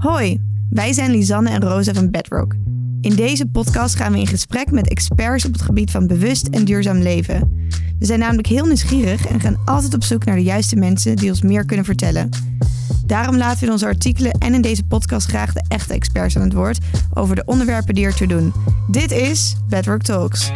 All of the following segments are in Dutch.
Hoi, wij zijn Lisanne en Rosa van Bedrock. In deze podcast gaan we in gesprek met experts op het gebied van bewust en duurzaam leven. We zijn namelijk heel nieuwsgierig en gaan altijd op zoek naar de juiste mensen die ons meer kunnen vertellen. Daarom laten we in onze artikelen en in deze podcast graag de echte experts aan het woord over de onderwerpen die ertoe doen. Dit is Bedrock Talks.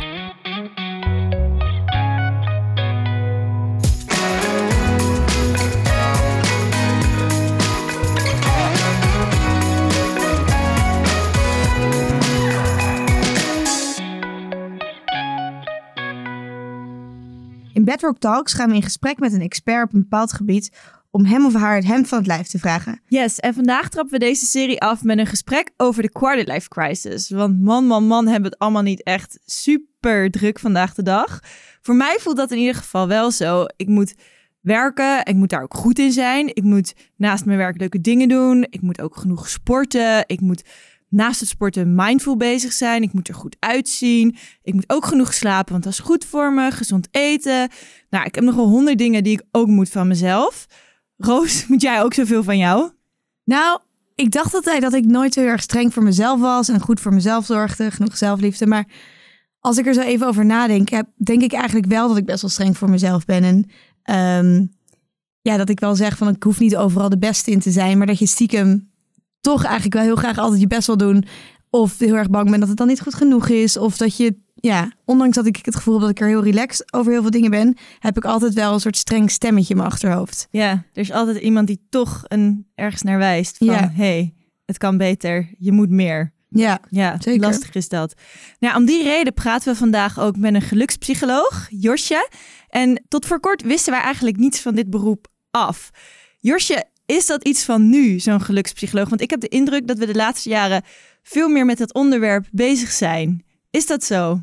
Bedrock Talks gaan we in gesprek met een expert op een bepaald gebied om hem of haar het hemd van het lijf te vragen. Yes, en vandaag trappen we deze serie af met een gesprek over de quarterlife crisis. Want man, man, man hebben het allemaal niet echt super druk vandaag de dag. Voor mij voelt dat in ieder geval wel zo. Ik moet werken, ik moet daar ook goed in zijn. Ik moet naast mijn werk leuke dingen doen. Ik moet ook genoeg sporten. Ik moet naast het sporten mindful bezig zijn. Ik moet er goed uitzien. Ik moet ook genoeg slapen, want dat is goed voor me. Gezond eten. Nou, ik heb nogal honderd dingen die ik ook moet van mezelf. Roos, moet jij ook zoveel van jou? Nou, ik dacht altijd dat ik nooit heel erg streng voor mezelf was en goed voor mezelf zorgde, genoeg zelfliefde. Maar als ik er zo even over nadenk, heb, denk ik eigenlijk wel dat ik best wel streng voor mezelf ben. En ehm, ja, dat ik wel zeg van ik hoef niet overal de beste in te zijn, maar dat je stiekem toch eigenlijk wel heel graag altijd je best wil doen. Of heel erg bang bent dat het dan niet goed genoeg is. Of dat je, ja, ondanks dat ik het gevoel heb dat ik er heel relaxed over heel veel dingen ben, heb ik altijd wel een soort streng stemmetje in mijn achterhoofd. Ja, er is altijd iemand die toch een, ergens naar wijst. Van, Ja. hey, het kan beter, je moet meer. Ja, Ja, Zeker. lastig is dat. Nou, om die reden praten we vandaag ook met een gelukspsycholoog, Josje. En tot voor kort wisten wij eigenlijk niets van dit beroep af. Josje, is dat iets van nu, zo'n gelukspsycholoog? Want ik heb de indruk dat we de laatste jaren veel meer met dat onderwerp bezig zijn. Is dat zo?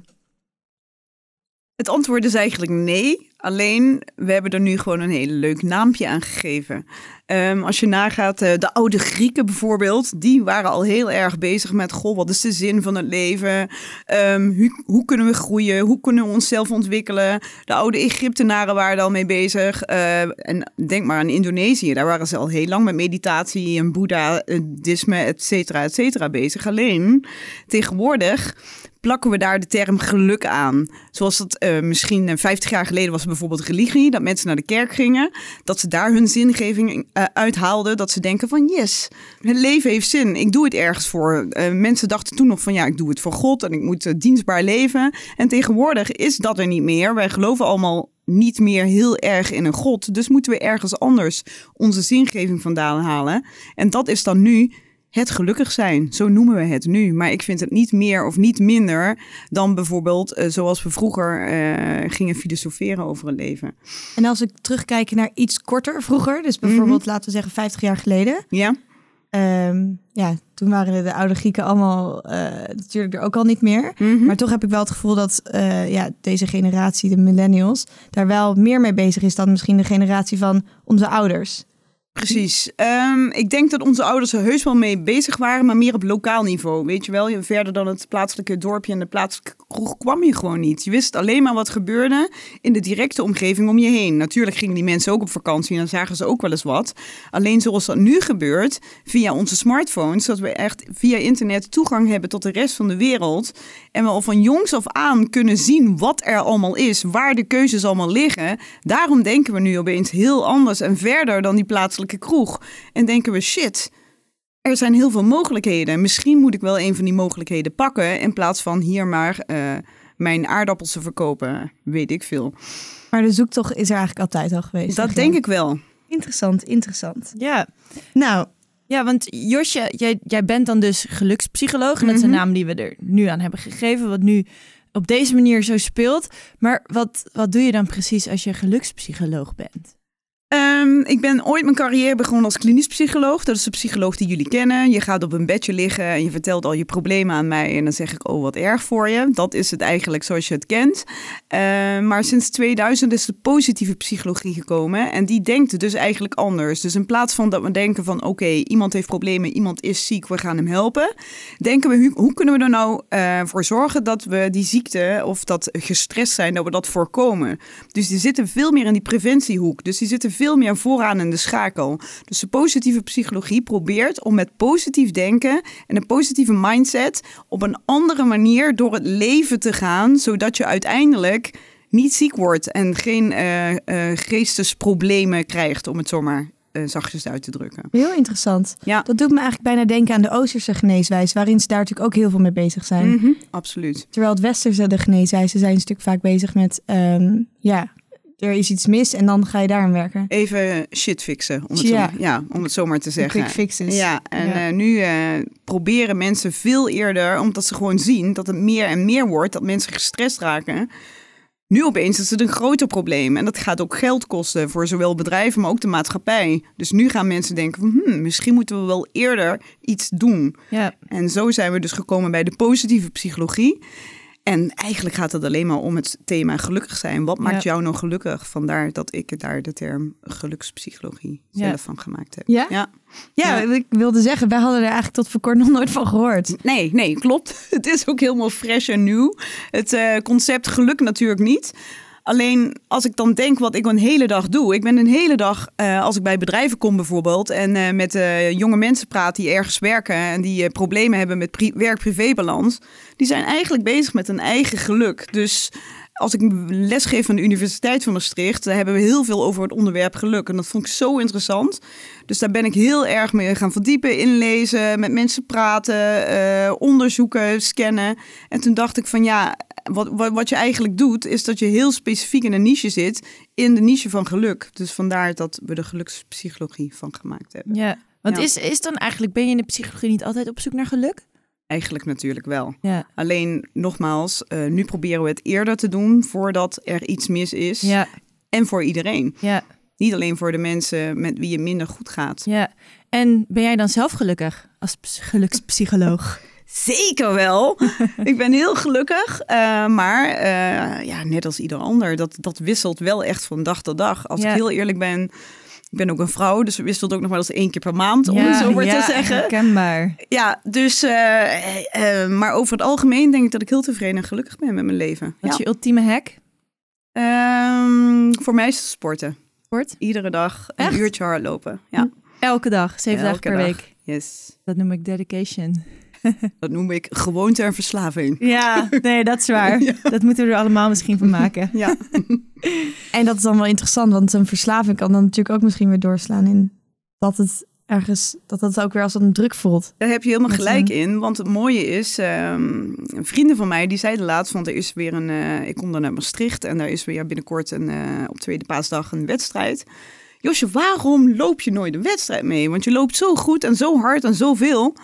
Het antwoord is eigenlijk nee. Alleen, we hebben er nu gewoon een hele leuk naampje aan gegeven. Ehm, als je nagaat, eh, de oude Grieken bijvoorbeeld, die waren al heel erg bezig met, goh, wat is de zin van het leven? Ehm, hoe, kunnen we groeien? Hoe kunnen we onszelf ontwikkelen? De oude Egyptenaren waren al mee bezig. Eh, en denk maar aan Indonesië, daar waren ze al heel lang met meditatie en boeddhisme, et cetera, et cetera bezig. Alleen, tegenwoordig plakken we daar de term geluk aan. Zoals dat eh, misschien eh, 50 jaar geleden was bijvoorbeeld religie, dat mensen naar de kerk gingen, dat ze daar hun zingeving eh, uithaalden, dat ze denken van yes, het leven heeft zin, ik doe het ergens voor. Eh, mensen dachten toen nog van ja, ik doe het voor God en ik moet eh, dienstbaar leven. En tegenwoordig is dat er niet meer. Wij geloven allemaal niet meer heel erg in een God, dus moeten we ergens anders onze zingeving vandaan halen. En dat is dan nu het gelukkig zijn. Zo noemen we het nu. Maar ik vind het niet meer of niet minder dan bijvoorbeeld eh, zoals we vroeger eh, gingen filosoferen over een leven. en als ik terugkijk naar iets korter vroeger, dus bijvoorbeeld laten we zeggen 50 jaar geleden. Ja? Ehm, ja, toen waren de oude Grieken allemaal eh, natuurlijk er ook al niet meer. Mhm. Maar toch heb ik wel het gevoel dat ja, deze generatie, de millennials, daar wel meer mee bezig is dan misschien de generatie van onze ouders. Precies. Ehm, ik denk dat onze ouders er heus wel mee bezig waren, maar meer op lokaal niveau. Weet je wel, je, verder dan het plaatselijke dorpje en de plaatselijke kroeg kwam je gewoon niet. Je wist alleen maar wat gebeurde in de directe omgeving om je heen. Natuurlijk gingen die mensen ook op vakantie en dan zagen ze ook wel eens wat. Alleen zoals dat nu gebeurt, via onze smartphones, dat we echt via internet toegang hebben tot de rest van de wereld. En we al van jongs af aan kunnen zien wat er allemaal is, waar de keuzes allemaal liggen. Daarom denken we nu opeens heel anders en verder dan die plaatselijke kroeg. En denken we, shit, er zijn heel veel mogelijkheden. Misschien moet ik wel een van die mogelijkheden pakken in plaats van hier maar eh, mijn aardappels te verkopen. Weet ik veel. Maar de zoektocht is er eigenlijk altijd al geweest. Dat denk ik wel. Interessant, interessant. Ja. Nou, Ja, want Josje, jij, jij bent dan dus gelukspsycholoog. En dat is een Mhm. naam die we er nu aan hebben gegeven. Wat nu op deze manier zo speelt. Maar wat, wat doe je dan precies als je gelukspsycholoog bent? Ehm, ik ben ooit mijn carrière begonnen als klinisch psycholoog. Dat is de psycholoog die jullie kennen. Je gaat op een bedje liggen en je vertelt al je problemen aan mij. En dan zeg ik, oh wat erg voor je. Dat is het eigenlijk zoals je het kent. Ehm, maar sinds 2000 is de positieve psychologie gekomen. En die denkt dus eigenlijk anders. Dus in plaats van dat we denken van, oké, iemand heeft problemen, iemand is ziek, we gaan hem helpen. Denken we, hoe, kunnen we er nou eh, voor zorgen dat we die ziekte of dat gestrest zijn, dat we dat voorkomen. Dus die zitten veel meer in die preventiehoek. Dus die zitten veel meer vooraan in de schakel. Dus de positieve psychologie probeert om met positief denken en een positieve mindset op een andere manier door het leven te gaan, zodat je uiteindelijk niet ziek wordt en geen uh, uh, geestesproblemen krijgt, om het zomaar uh, zachtjes uit te drukken. Heel interessant. Ja. Dat doet me eigenlijk bijna denken aan de Oosterse geneeswijze, waarin ze daar natuurlijk ook heel veel mee bezig zijn. Mm -hmm, absoluut. Terwijl het Westerse, de geneeswijze, zijn een stuk vaak bezig met, um, ja, er is iets mis en dan ga je daar aan werken. Even shit fixen, om het, Ja. zo, ja, om het zo maar te zeggen. Quick fixes. Ja, en Ja. eh, nu eh, proberen mensen veel eerder, omdat ze gewoon zien dat het meer en meer wordt, dat mensen gestrest raken. Nu opeens is het een groter probleem. En dat gaat ook geld kosten voor zowel bedrijven, maar ook de maatschappij. Dus nu gaan mensen denken van, hmm, misschien moeten we wel eerder iets doen. Ja. En zo zijn we dus gekomen bij de positieve psychologie. En eigenlijk gaat het alleen maar om het thema gelukkig zijn. Wat maakt jou nou gelukkig? Vandaar dat ik daar de term gelukspsychologie zelf van gemaakt heb. Ja? ja. Ja, Ja. ik wilde zeggen, wij hadden er eigenlijk tot voor kort nog nooit van gehoord. Nee, nee, klopt. Het is ook helemaal fresh en nieuw. Het eh, concept geluk natuurlijk niet. Alleen als ik dan denk wat ik een hele dag doe. Ik ben een hele dag, eh, als ik bij bedrijven kom bijvoorbeeld... en eh, met eh, jonge mensen praat die ergens werken... en die problemen hebben met pri- werk-privébalans... die zijn eigenlijk bezig met hun eigen geluk. Dus als ik lesgeef aan de Universiteit van Maastricht... daar hebben we heel veel over het onderwerp geluk. En dat vond ik zo interessant. Dus daar ben ik heel erg mee gaan verdiepen, inlezen... met mensen praten, onderzoeken, scannen. En toen dacht ik van ja, wat, wat, wat je eigenlijk doet... is dat je heel specifiek in een niche zit... in de niche van geluk. Dus vandaar dat we de gelukspsychologie van gemaakt hebben. ja. Want Ja. Is, is dan eigenlijk, ben je in de psychologie niet altijd op zoek naar geluk? Eigenlijk natuurlijk wel. Ja. Alleen nogmaals, eh, nu proberen we het eerder te doen... voordat er iets mis is. Ja, En voor iedereen. ja, Niet alleen voor de mensen met wie het minder goed gaat. ja. En ben jij dan zelf gelukkig als ps- gelukspsycholoog? Zeker wel. ik ben heel gelukkig. eh, maar eh, ja, net als ieder ander, dat, dat wisselt wel echt van dag tot dag. Als Ja. ik heel eerlijk ben, ik ben ook een vrouw, dus het wisselt ook nog wel eens één keer per maand, om het zo maar ja, te zeggen. herkenbaar. Ja, dus, eh, maar over het algemeen denk ik dat ik heel tevreden en gelukkig ben met mijn leven. Wat is je ultieme hack? Ehm, voor mij is het sporten. Sport? Iedere dag een Echt? uurtje hardlopen. Ja, Elke dag, zeven Elke dagen per dag. week. yes. Dat noem ik dedication. Dat noem ik gewoonte en verslaving. Ja, nee, dat is waar. Dat moeten we er allemaal misschien van maken. Ja. En dat is dan wel interessant, want een verslaving kan dan natuurlijk ook misschien weer doorslaan in dat het ergens, dat het ook weer als een druk voelt. Daar heb je helemaal gelijk een- in. Want het mooie is, ehm, vrienden van mij die zeiden laatst, want er is weer een, eh, ik kom dan naar Maastricht en daar is weer binnenkort een, eh, op tweede paasdag een wedstrijd. Josje, waarom loop je nooit een wedstrijd mee? Want je loopt zo goed en zo hard en zoveel.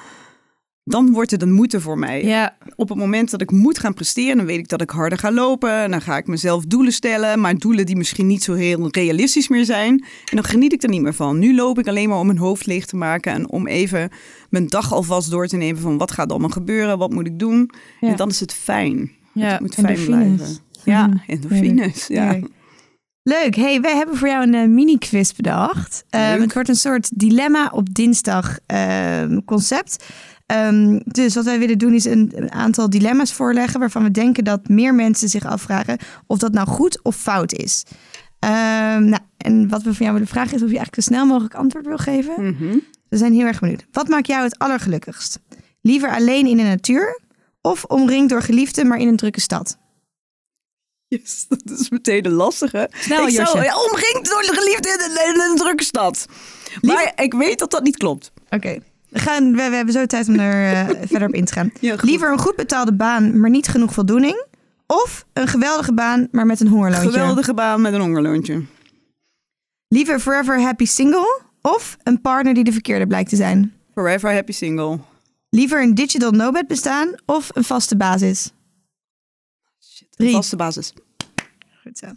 Dan wordt het een moeten voor mij. Ja, Op het moment dat ik moet gaan presteren, dan weet ik dat ik harder ga lopen. En dan ga ik mezelf doelen stellen, maar doelen die misschien niet zo heel realistisch meer zijn. En dan geniet ik er niet meer van. Nu loop ik alleen maar om mijn hoofd leeg te maken en om even mijn dag alvast door te nemen van wat gaat allemaal gebeuren, wat moet ik doen. Ja. En dan is het fijn. ja. Het moet fijn Endorfines. blijven. Ja, Mhm. endorfines. Ja. Leuk. Leuk. Hey, wij hebben voor jou een eh, mini-quiz bedacht. Leuk. het wordt een soort dilemma op dinsdag ehm, concept. Ehm, dus wat wij willen doen is een, een aantal dilemma's voorleggen... waarvan we denken dat meer mensen zich afvragen... of dat nou goed of fout is. Ehm, nou, en wat we van jou willen vragen is of je eigenlijk zo snel mogelijk antwoord wil geven. Mhm. We zijn heel erg benieuwd. Wat maakt jou het allergelukkigst? Liever alleen in de natuur... of omringd door geliefden, maar in een drukke stad? Yes, dat is meteen een lastige. Snel, ik zou, ja, omringd door de geliefde in een, in een drukke stad. Maar ik weet dat dat niet klopt. Oké. We, gaan, we, we hebben zo tijd om er eh, verder op in te gaan. Ja. Liever een goed betaalde baan, maar niet genoeg voldoening. Of een geweldige baan, maar met een hongerloontje. Geweldige baan met een hongerloontje. Liever forever happy single. Of een partner die de verkeerde blijkt te zijn. Forever happy single. Liever een digital nomad bestaan of een vaste basis. Drie. Vaste basis. Goed zo.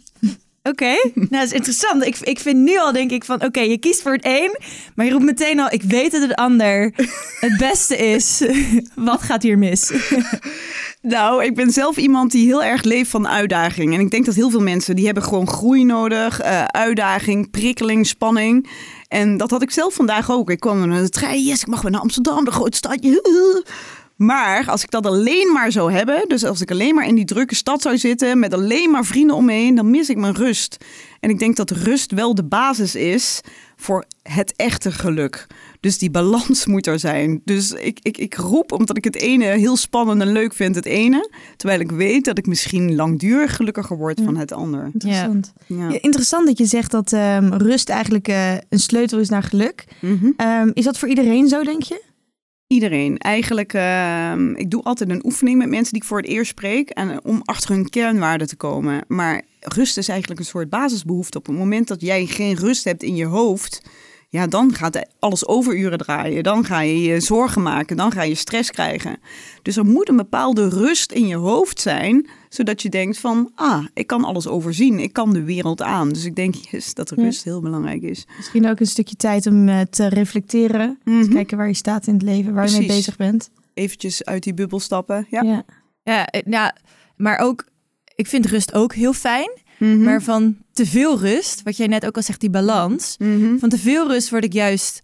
Oké, nou dat is interessant. Ik, ik vind nu al denk ik van, oké, je kiest voor het een, maar je roept meteen al, ik weet dat het ander het beste is. Wat gaat hier mis? Nou, ik ben zelf iemand die heel erg leeft van uitdaging. En ik denk dat heel veel mensen, die hebben gewoon groei nodig. eh, uitdaging, prikkeling, spanning. En dat had ik zelf vandaag ook. Ik kwam naar de trein, yes, ik mag weer naar Amsterdam, de grote stadje. Maar als ik dat alleen maar zou hebben, dus als ik alleen maar in die drukke stad zou zitten met alleen maar vrienden om me heen, dan mis ik mijn rust. En ik denk dat rust wel de basis is voor het echte geluk. Dus die balans moet er zijn. Dus ik, ik, ik roep, omdat ik het ene heel spannend en leuk vind, het ene. Terwijl ik weet dat ik misschien langdurig gelukkiger word van het ander. Interessant. Ja. Ja, interessant dat je zegt dat ehm, rust eigenlijk eh, een sleutel is naar geluk. Mhm. Ehm, is dat voor iedereen zo, denk je? Iedereen. Eigenlijk, ehm, ik doe altijd een oefening met mensen die ik voor het eerst spreek. En om achter hun kernwaarden te komen. Maar rust is eigenlijk een soort basisbehoefte. Op het moment dat jij geen rust hebt in je hoofd. Ja, dan gaat alles overuren draaien. Dan ga je je zorgen maken. Dan ga je stress krijgen. Dus er moet een bepaalde rust in je hoofd zijn. Zodat je denkt van, ah, ik kan alles overzien. Ik kan de wereld aan. Dus ik denk yes, dat rust heel belangrijk is. Misschien ook een stukje tijd om eh, te reflecteren. Mhm. Te kijken waar je staat in het leven, waar je mee bezig bent. Eventjes uit die bubbel stappen. Ja. Ja. Ja, eh, ja, maar ook, ik vind rust ook heel fijn. Mhm. Maar van te veel rust, wat jij net ook al zegt, die balans. Mhm. Van te veel rust word ik juist,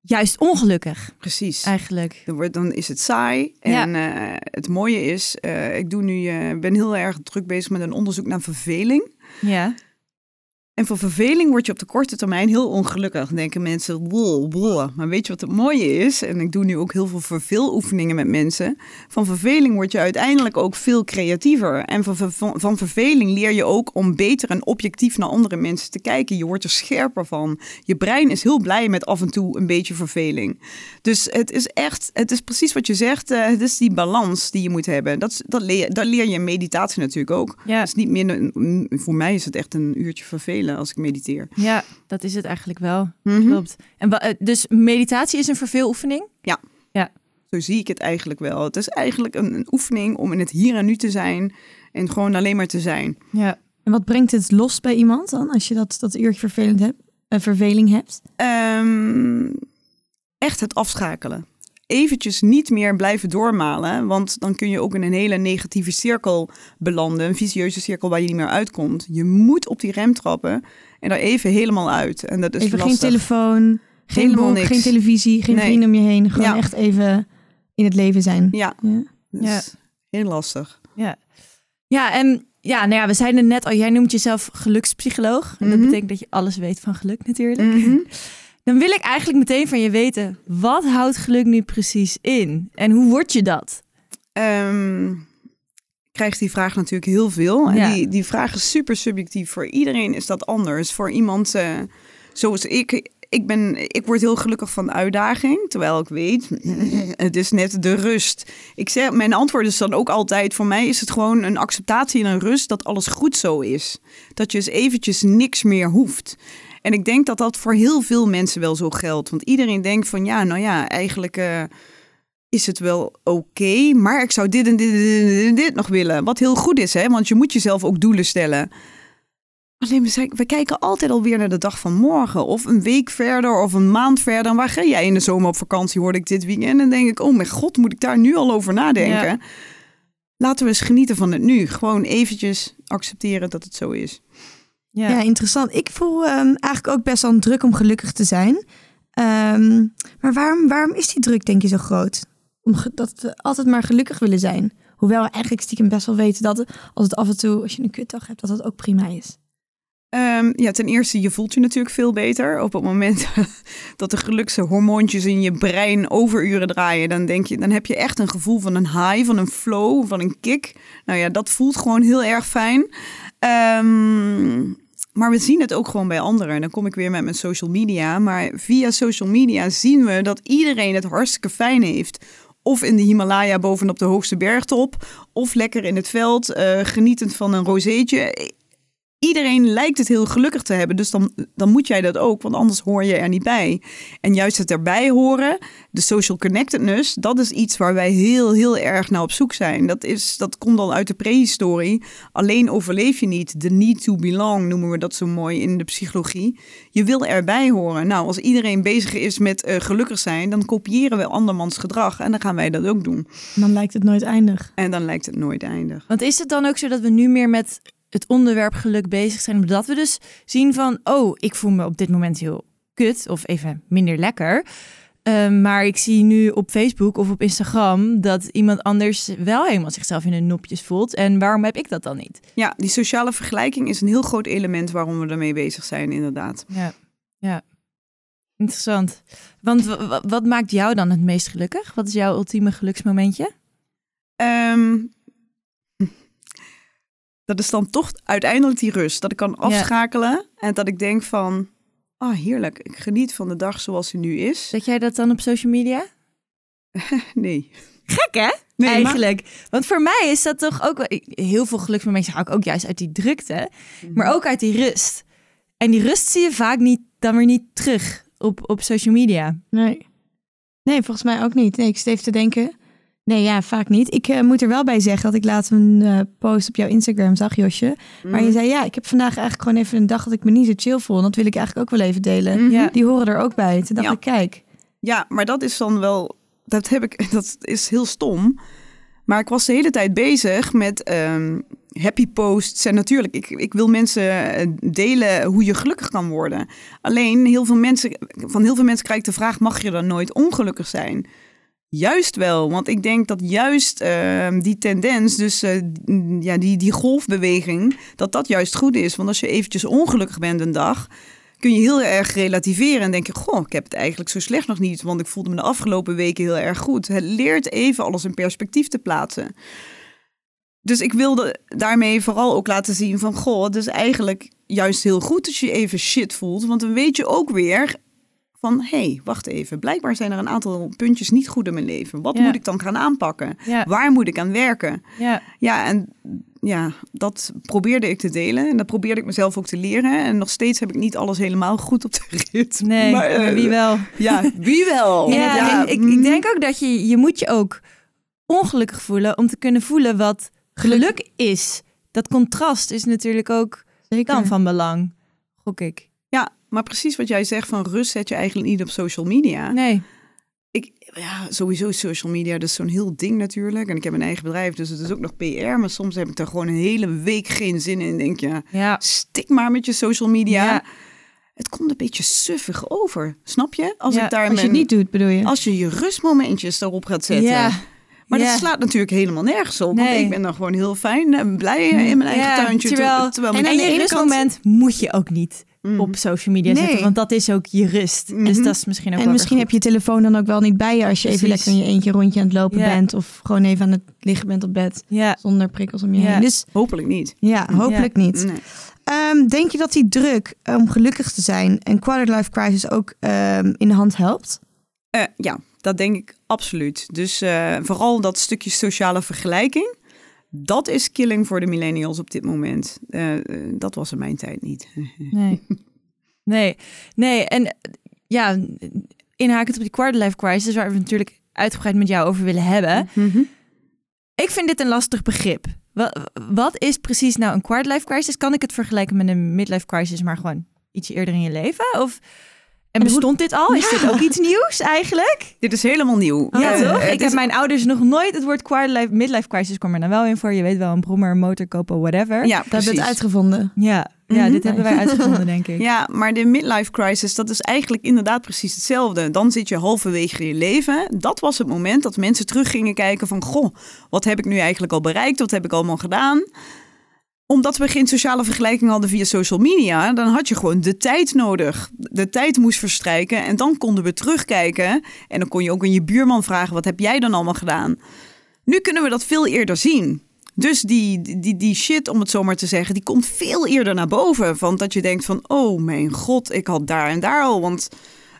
juist ongelukkig, Precies. eigenlijk. Dan, wordt, dan is het saai. Ja. En eh, het mooie is, eh, ik doe nu, eh, ben heel erg druk bezig met een onderzoek naar verveling. Ja. En van verveling word je op de korte termijn heel ongelukkig. Dan denken mensen, wow, wow. Maar weet je wat het mooie is? En ik doe nu ook heel veel verveeloefeningen met mensen. Van verveling word je uiteindelijk ook veel creatiever. En van, van, van verveling leer je ook om beter en objectief naar andere mensen te kijken. Je wordt er scherper van. Je brein is heel blij met af en toe een beetje verveling. Dus het is echt, het is precies wat je zegt. eh, het is die balans die je moet hebben. Dat, dat, leer, dat leer je in meditatie natuurlijk ook. Ja. Is niet minder, mm, voor mij is het echt een uurtje vervelen als ik mediteer. ja, dat is het eigenlijk wel. Mhm. Klopt. En eh, dus meditatie is een verveeloefening? Zo zie ik het eigenlijk wel. Het is eigenlijk een, een oefening om in het hier en nu te zijn en gewoon alleen maar te zijn. Ja. En wat brengt het los bij iemand dan, als je dat, dat uurtje vervelend hebt, eh, verveling hebt? Ehm, echt het afschakelen. Eventjes niet meer blijven doormalen, want dan kun je ook in een hele negatieve cirkel belanden. Een vicieuze cirkel waar je niet meer uitkomt. Je moet op die rem trappen en daar even helemaal uit. En dat is even geen lastig. telefoon, geen Helemaal boek, niks. geen televisie, geen Nee. vrienden om je heen. Gewoon Ja. echt even in het leven zijn. Ja, Ja. is heel lastig. Ja. Ja, en ja, nou ja, we zeiden net al, jij noemt jezelf gelukspsycholoog. En dat Mhm. betekent dat je alles weet van geluk natuurlijk. Mhm. Dan wil ik eigenlijk meteen van je weten, wat houdt geluk nu precies in? En hoe word je dat? Ehm, ik krijg die vraag natuurlijk heel veel. En Ja. die, die vraag is super subjectief. Voor iedereen is dat anders. Voor iemand eh, zoals ik. Ik, ben, ik word heel gelukkig van uitdaging. Terwijl ik weet, het is net de rust. Ik zeg, mijn antwoord is dan ook altijd... voor mij is het gewoon een acceptatie en een rust... dat alles goed zo is. Dat je eens eventjes niks meer hoeft. En ik denk dat dat voor heel veel mensen wel zo geldt. Want iedereen denkt van ja, nou ja, eigenlijk... eh, is het wel oké, maar ik zou dit en dit en dit en dit nog willen. Wat heel goed is, hè? want je moet jezelf ook doelen stellen. Alleen we, kijken altijd alweer naar de dag van morgen. Of een week verder of een maand verder. En waar ga jij in de zomer op vakantie, hoorde ik dit weekend. En dan denk ik, oh mijn god, moet ik daar nu al over nadenken? Ja. Laten we eens genieten van het nu. Gewoon eventjes accepteren dat het zo is. Ja. interessant. Ik voel ehm, eigenlijk ook best wel druk om gelukkig te zijn. Ehm, maar waarom, waarom is die druk, denk je, zo groot? Omdat dat we altijd maar gelukkig willen zijn. Hoewel we eigenlijk stiekem best wel weten dat als het af en toe, als je een kutdag hebt, dat dat ook prima is. Ehm, ja, ten eerste, je voelt je natuurlijk veel beter. Op het moment dat de gelukse hormoontjes in je brein overuren draaien, dan, denk je, dan heb je echt een gevoel van een high, van een flow, van een kick. Nou ja, dat voelt gewoon heel erg fijn. Ehm, maar we zien het ook gewoon bij anderen. En dan kom ik weer met mijn social media. Maar via social media zien we dat iedereen het hartstikke fijn heeft. Of in de Himalaya bovenop de hoogste bergtop. Of lekker in het veld, eh, genietend van een rozeetje iedereen lijkt het heel gelukkig te hebben. Dus dan, dan moet jij dat ook, want anders hoor je er niet bij. En juist het erbij horen, de social connectedness, dat is iets waar wij heel, heel erg naar op zoek zijn. Dat, is, dat komt al uit de prehistorie. Alleen overleef je niet. The need to belong noemen we dat zo mooi in de psychologie. Je wil erbij horen. Nou, als iedereen bezig is met eh, gelukkig zijn, dan kopiëren we andermans gedrag. En dan gaan wij dat ook doen. En dan lijkt het nooit eindig. En dan lijkt het nooit eindig. Want is het dan ook zo dat we nu meer met het onderwerp geluk bezig zijn? Omdat we dus zien van, oh, ik voel me op dit moment heel kut of even minder lekker. Ehm, maar ik zie nu op Facebook of op Instagram dat iemand anders wel helemaal zichzelf in de nopjes voelt. En waarom heb ik dat dan niet? Ja, die sociale vergelijking is een heel groot element waarom we ermee bezig zijn, inderdaad. Ja, ja. Interessant. Want wat maakt jou dan het meest gelukkig? Wat is jouw ultieme geluksmomentje? Ehm, dat is dan toch uiteindelijk die rust. Dat ik kan afschakelen en dat ik denk van, ah heerlijk, ik geniet van de dag zoals die nu is. Zet jij dat dan op social media? Nee. Gek hè? Nee, maar- Eigenlijk. Want voor mij is dat toch ook wel... Heel veel geluksmomentjes haal ik ook juist uit die drukte. Maar ook uit die rust. En die rust zie je vaak niet, dan weer niet terug op, op social media. Nee. Nee, volgens mij ook niet. Nee, ik zit even te denken. Nee, ja, vaak niet. Ik eh, moet er wel bij zeggen dat ik laatst een eh, post op jouw Instagram zag, Josje. Maar je zei, ja, ik heb vandaag eigenlijk gewoon even een dag dat ik me niet zo chill voel. En dat wil ik eigenlijk ook wel even delen. Mhm. Ja. Die horen er ook bij. Toen dacht Ja. ik, kijk. Ja, maar dat is dan wel, dat heb ik, dat is heel stom. Maar ik was de hele tijd bezig met ehm, happy posts. En natuurlijk, ik, ik wil mensen eh, delen hoe je gelukkig kan worden. Alleen, heel veel mensen, van heel veel mensen krijg ik de vraag, mag je dan nooit ongelukkig zijn? Juist wel, want ik denk dat juist ehm, die tendens, dus eh, ja, die, die golfbeweging, dat dat juist goed is. Want als je eventjes ongelukkig bent een dag, kun je heel erg relativeren en denken: Goh, ik heb het eigenlijk zo slecht nog niet, want ik voelde me de afgelopen weken heel erg goed. Het leert even alles in perspectief te plaatsen. Dus ik wilde daarmee vooral ook laten zien van, goh, het is eigenlijk juist heel goed als je je even shit voelt. Want dan weet je ook weer van, hé, hey, wacht even. Blijkbaar zijn er een aantal puntjes niet goed in mijn leven. Wat Ja. moet ik dan gaan aanpakken? Ja, Waar moet ik aan werken? ja. Ja, en ja, dat probeerde ik te delen. En dat probeerde ik mezelf ook te leren. En nog steeds heb ik niet alles helemaal goed op de rit. Nee, maar, eh, wie wel? Ja, wie wel? Ja, ik, ik denk ook dat je, je moet je ook ongelukkig voelen om te kunnen voelen wat geluk is. Dat contrast is natuurlijk ook Zeker. dan van belang, gok ik. Ja, maar precies wat jij zegt van rust zet je eigenlijk niet op social media. Nee. Ik, ja, sowieso social media, dat is zo'n heel ding natuurlijk. En ik heb een eigen bedrijf, dus het is ook nog PR. Maar soms heb ik er gewoon een hele week geen zin in. En denk je, Ja. stik maar met je social media. Ja. Het komt een beetje suffig over, snap je? Als Ja, ik daar Als je het niet doet, bedoel je? als je je rustmomentjes erop gaat zetten. Ja. Maar dat slaat natuurlijk helemaal nergens op. Nee. Want ik ben dan gewoon heel fijn en blij in mijn eigen tuintje. terwijl- terwijl En aan je rustmoment moet je ook niet Op social media Nee. zetten, want dat is ook je rust. Dus Mhm. dat is misschien ook En wel misschien weer heb je je telefoon dan ook wel niet bij je als je even lekker in je eentje rondje aan het lopen bent. Of gewoon even aan het liggen bent op bed. Zonder prikkels om je heen. Dus Hopelijk niet. ja, hopelijk niet. Nee. Ehm, denk je dat die druk om gelukkig te zijn en quarterlife crisis ook ehm, in de hand helpt? Eh, ja, dat denk ik absoluut. Dus eh, vooral dat stukje sociale vergelijking. Dat is killing voor de millennials op dit moment. Eh, eh, dat was in mijn tijd niet. Nee. Nee. Nee. En ja, inhakend op die quarterlife crisis, waar we natuurlijk uitgebreid met jou over willen hebben. Mhm. Ik vind dit een lastig begrip. Wat, wat is precies nou een quarterlife crisis? Kan ik het vergelijken met een midlife crisis, maar gewoon ietsje eerder in je leven? Of, en bestond dit al? Is Ja. dit ook iets nieuws eigenlijk? Dit is helemaal nieuw. ja, Eh, toch? het Ik is- heb mijn ouders nog nooit het woord quarterlife, midlife crisis kwam er nou wel in voor. Je weet wel, een brommer, een motor kopen, whatever. Ja, Dat hebben we het uitgevonden. ja, ja Mhm. dit hebben wij uitgevonden, denk ik. Ja, maar de midlife crisis, dat is eigenlijk inderdaad precies hetzelfde. Dan zit je halverwege je leven. Dat was het moment dat mensen terug gingen kijken van... Goh, wat heb ik nu eigenlijk al bereikt? Wat heb ik allemaal gedaan? Omdat we geen sociale vergelijking hadden via social media... dan had je gewoon de tijd nodig. De tijd moest verstrijken en dan konden we terugkijken. En dan kon je ook aan je buurman vragen... wat heb jij dan allemaal gedaan? Nu kunnen we dat veel eerder zien. Dus die, die, die shit, om het zo maar te zeggen, die komt veel eerder naar boven. Van dat je denkt van, oh mijn god, ik had daar en daar al. Want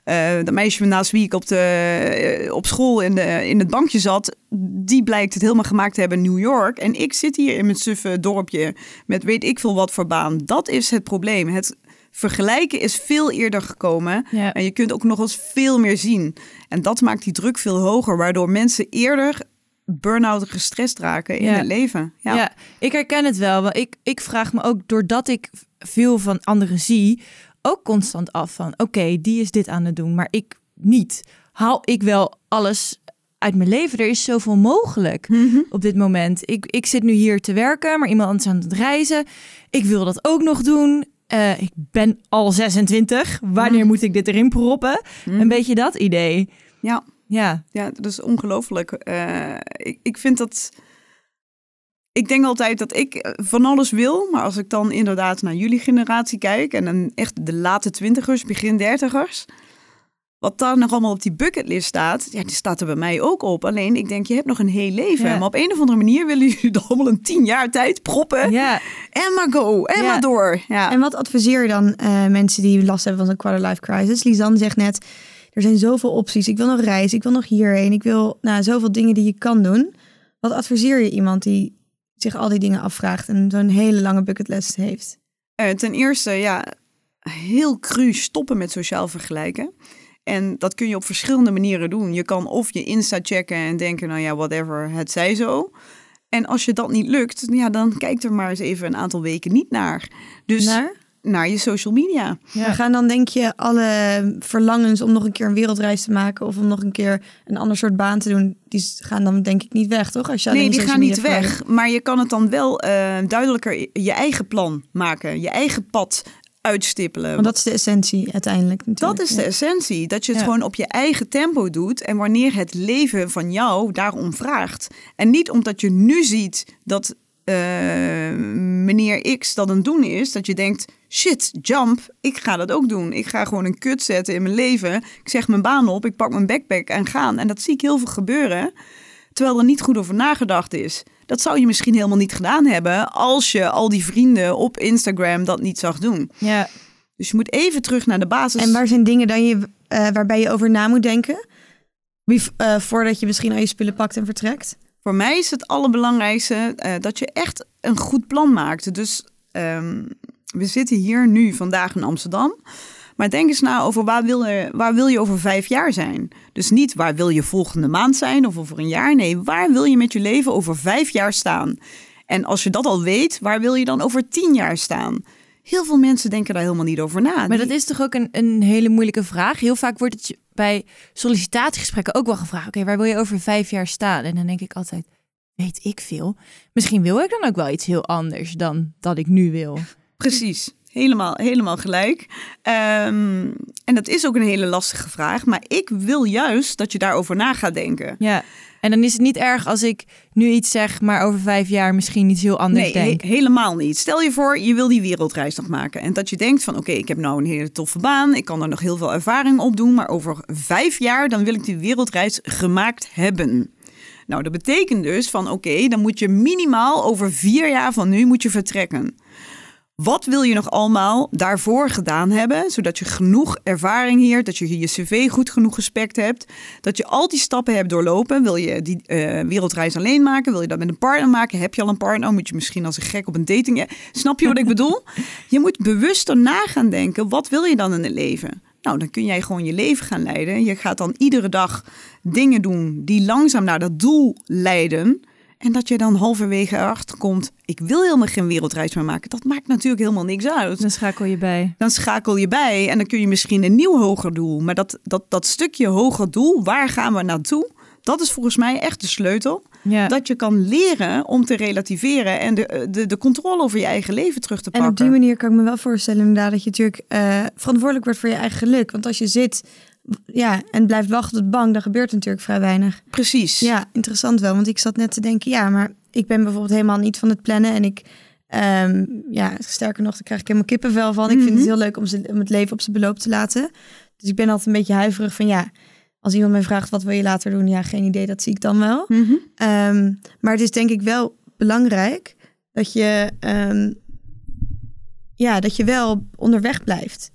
eh dat meisje naast wie ik op, de, eh, op school in, de, in het bankje zat... die blijkt het helemaal gemaakt te hebben in New York. En ik zit hier in mijn suffe dorpje met weet ik veel wat voor baan. Dat is het probleem. Het vergelijken is veel eerder gekomen. Ja. En je kunt ook nog eens veel meer zien. En dat maakt die druk veel hoger, waardoor mensen eerder burn-out gestrest raken in Ja. het leven. Ja. Ja. ik herken het wel. Want ik, ik vraag me ook, doordat ik veel van anderen zie, ook constant af van, oké, die is dit aan het doen, maar ik niet. Haal ik wel alles uit mijn leven? Er is zoveel mogelijk op dit moment. Ik, ik zit nu hier te werken, maar iemand anders aan het reizen. Ik wil dat ook nog doen. Eh, ik ben al 26. Wanneer moet ik dit erin proppen? Een beetje dat idee. Ja, Ja, ja dat is ongelooflijk. Eh, ik, ik vind dat... Ik denk altijd dat ik eh, van alles wil, maar als ik dan inderdaad naar jullie generatie kijk en dan echt de late twintigers, begin dertigers, wat daar nog allemaal op die bucketlist staat, ja, die staat er bij mij ook op. Alleen ik denk, je hebt nog een heel leven. Ja. Maar op een of andere manier willen jullie er allemaal een tien jaar tijd proppen. ja. En maar go, en Ja. maar door. Ja. En wat adviseer je dan eh, mensen die last hebben van zo'n quarter-life crisis? Lisanne zegt net, er zijn zoveel opties. Ik wil nog reizen, ik wil nog hierheen. Ik wil nou, zoveel dingen die je kan doen. Wat adviseer je iemand die zich al die dingen afvraagt en zo'n hele lange bucketlist heeft? Eh, ten eerste, ja, heel cru stoppen met sociaal vergelijken. En dat kun je op verschillende manieren doen. Je kan of je Insta checken en denken, nou ja, whatever, het zij zo. En als je dat niet lukt, ja, dan kijk er maar eens even een aantal weken niet naar. Dus naar, Naar? je social media. Ja. We gaan dan denk je alle verlangens om nog een keer een wereldreis te maken of om nog een keer een ander soort baan te doen, die gaan dan denk ik niet weg, toch? Als je Nee, die gaan niet weg. Maar je kan het dan wel eh, duidelijker je eigen plan maken. Je eigen pad uitstippelen. Want dat is de essentie uiteindelijk natuurlijk. Dat is de essentie. Dat je het Ja. gewoon op je eigen tempo doet. En wanneer het leven van jou daarom vraagt. En niet omdat je nu ziet dat eh, meneer X dat het doen is. Dat je denkt, shit, jump, ik ga dat ook doen. Ik ga gewoon een kut zetten in mijn leven. Ik zeg mijn baan op, ik pak mijn backpack en gaan. En dat zie ik heel veel gebeuren. Terwijl er niet goed over nagedacht is. Dat zou je misschien helemaal niet gedaan hebben als je al die vrienden op Instagram dat niet zag doen. Ja. Dus je moet even terug naar de basis. En waar zijn dingen dan je, eh, waarbij je over na moet denken? Eh, voordat je misschien al je spullen pakt en vertrekt? Voor mij is het allerbelangrijkste eh, dat je echt een goed plan maakt. Dus ehm, we zitten hier nu vandaag in Amsterdam. Maar denk eens na over waar wil, je, waar wil je over vijf jaar zijn? Dus niet waar wil je volgende maand zijn of over een jaar. Nee, waar wil je met je leven over vijf jaar staan? En als je dat al weet, waar wil je dan over tien jaar staan? Heel veel mensen denken daar helemaal niet over na. Maar dat is toch ook een, een hele moeilijke vraag. Heel vaak wordt het je bij sollicitatiegesprekken ook wel gevraagd. Oké, waar wil je over vijf jaar staan? En dan denk ik altijd, weet ik veel. Misschien wil ik dan ook wel iets heel anders dan dat ik nu wil. Precies, helemaal, helemaal gelijk. Ehm, en dat is ook een hele lastige vraag. Maar ik wil juist dat je daarover na gaat denken. Ja. En dan is het niet erg als ik nu iets zeg, maar over vijf jaar misschien iets heel anders Nee, denk. he- helemaal niet. Stel je voor, je wil die wereldreis nog maken. En dat je denkt van, oké, ik heb nou een hele toffe baan. Ik kan er nog heel veel ervaring op doen. Maar over vijf jaar, dan wil ik die wereldreis gemaakt hebben. Nou, dat betekent dus van, oké, dan moet je minimaal over vier jaar van nu moet je vertrekken. Wat wil je nog allemaal daarvoor gedaan hebben, zodat je genoeg ervaring hier, dat je je cv goed genoeg gespekt hebt, dat je al die stappen hebt doorlopen. Wil je die eh, wereldreis alleen maken? Wil je dat met een partner maken? Heb je al een partner? Moet je misschien als een gek op een dating? Snap je wat ik bedoel? Je moet bewuster na gaan denken. Wat wil je dan in het leven? Nou, dan kun jij gewoon je leven gaan leiden. Je gaat dan iedere dag dingen doen die langzaam naar dat doel leiden. En dat je dan halverwege erachter komt, ik wil helemaal geen wereldreis meer maken. Dat maakt natuurlijk helemaal niks uit. Dan schakel je bij. Dan schakel je bij en dan kun je misschien een nieuw hoger doel. Maar dat, dat, dat stukje hoger doel, waar gaan we naartoe? Dat is volgens mij echt de sleutel. Ja. Dat je kan leren om te relativeren en de, de, de controle over je eigen leven terug te En pakken. op die manier kan ik me wel voorstellen inderdaad dat je natuurlijk eh, verantwoordelijk wordt voor je eigen geluk. Want als je zit ja, en blijft wachten de bank, dan gebeurt natuurlijk vrij weinig. Precies. Ja, interessant wel. Want ik zat net te denken, ja, maar ik ben bijvoorbeeld helemaal niet van het plannen. En ik, ehm, ja, sterker nog, daar krijg ik helemaal kippenvel van. Ik vind het Mhm. heel leuk om, ze, om het leven op zijn beloop te laten. Dus ik ben altijd een beetje huiverig van, ja, als iemand mij vraagt, wat wil je later doen? Ja, geen idee, dat zie ik dan wel. Mhm. Ehm, maar het is denk ik wel belangrijk dat je, ehm, ja, dat je wel onderweg blijft.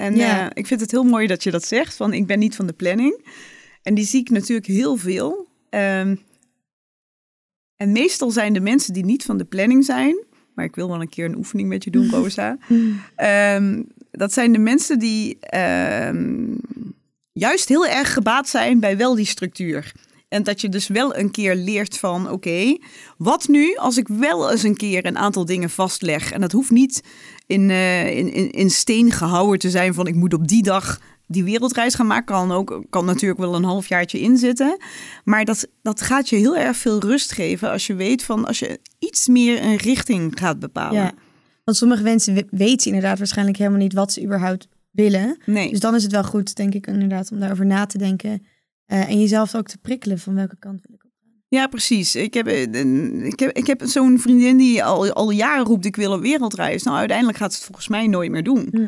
En Ja. eh, ik vind het heel mooi dat je dat zegt, van ik ben niet van de planning. En die zie ik natuurlijk heel veel. Ehm, en meestal zijn de mensen die niet van de planning zijn, maar ik wil wel een keer een oefening met je doen, Rosa. Ehm, dat zijn de mensen die ehm, juist heel erg gebaat zijn bij wel die structuur. En dat je dus wel een keer leert van, oké, wat nu als ik wel eens een keer een aantal dingen vastleg? En dat hoeft niet in, eh, in, in, in steen gehouden te zijn van, ik moet op die dag die wereldreis gaan maken. Kan, ook, kan natuurlijk wel een halfjaartje inzitten. Maar dat, dat gaat je heel erg veel rust geven als je weet van, als je iets meer een richting gaat bepalen. Ja. Want sommige mensen we- weten inderdaad waarschijnlijk helemaal niet wat ze überhaupt willen. Nee. Dus dan is het wel goed, denk ik, inderdaad, om daarover na te denken. eh, en jezelf ook te prikkelen van welke kant wil. Ja, precies. Ik heb, eh, een- ik heb, ik heb zo'n vriendin die al, al jaren roept, ik wil een wereldreis. Nou, uiteindelijk gaat ze het volgens mij nooit meer doen. Hm.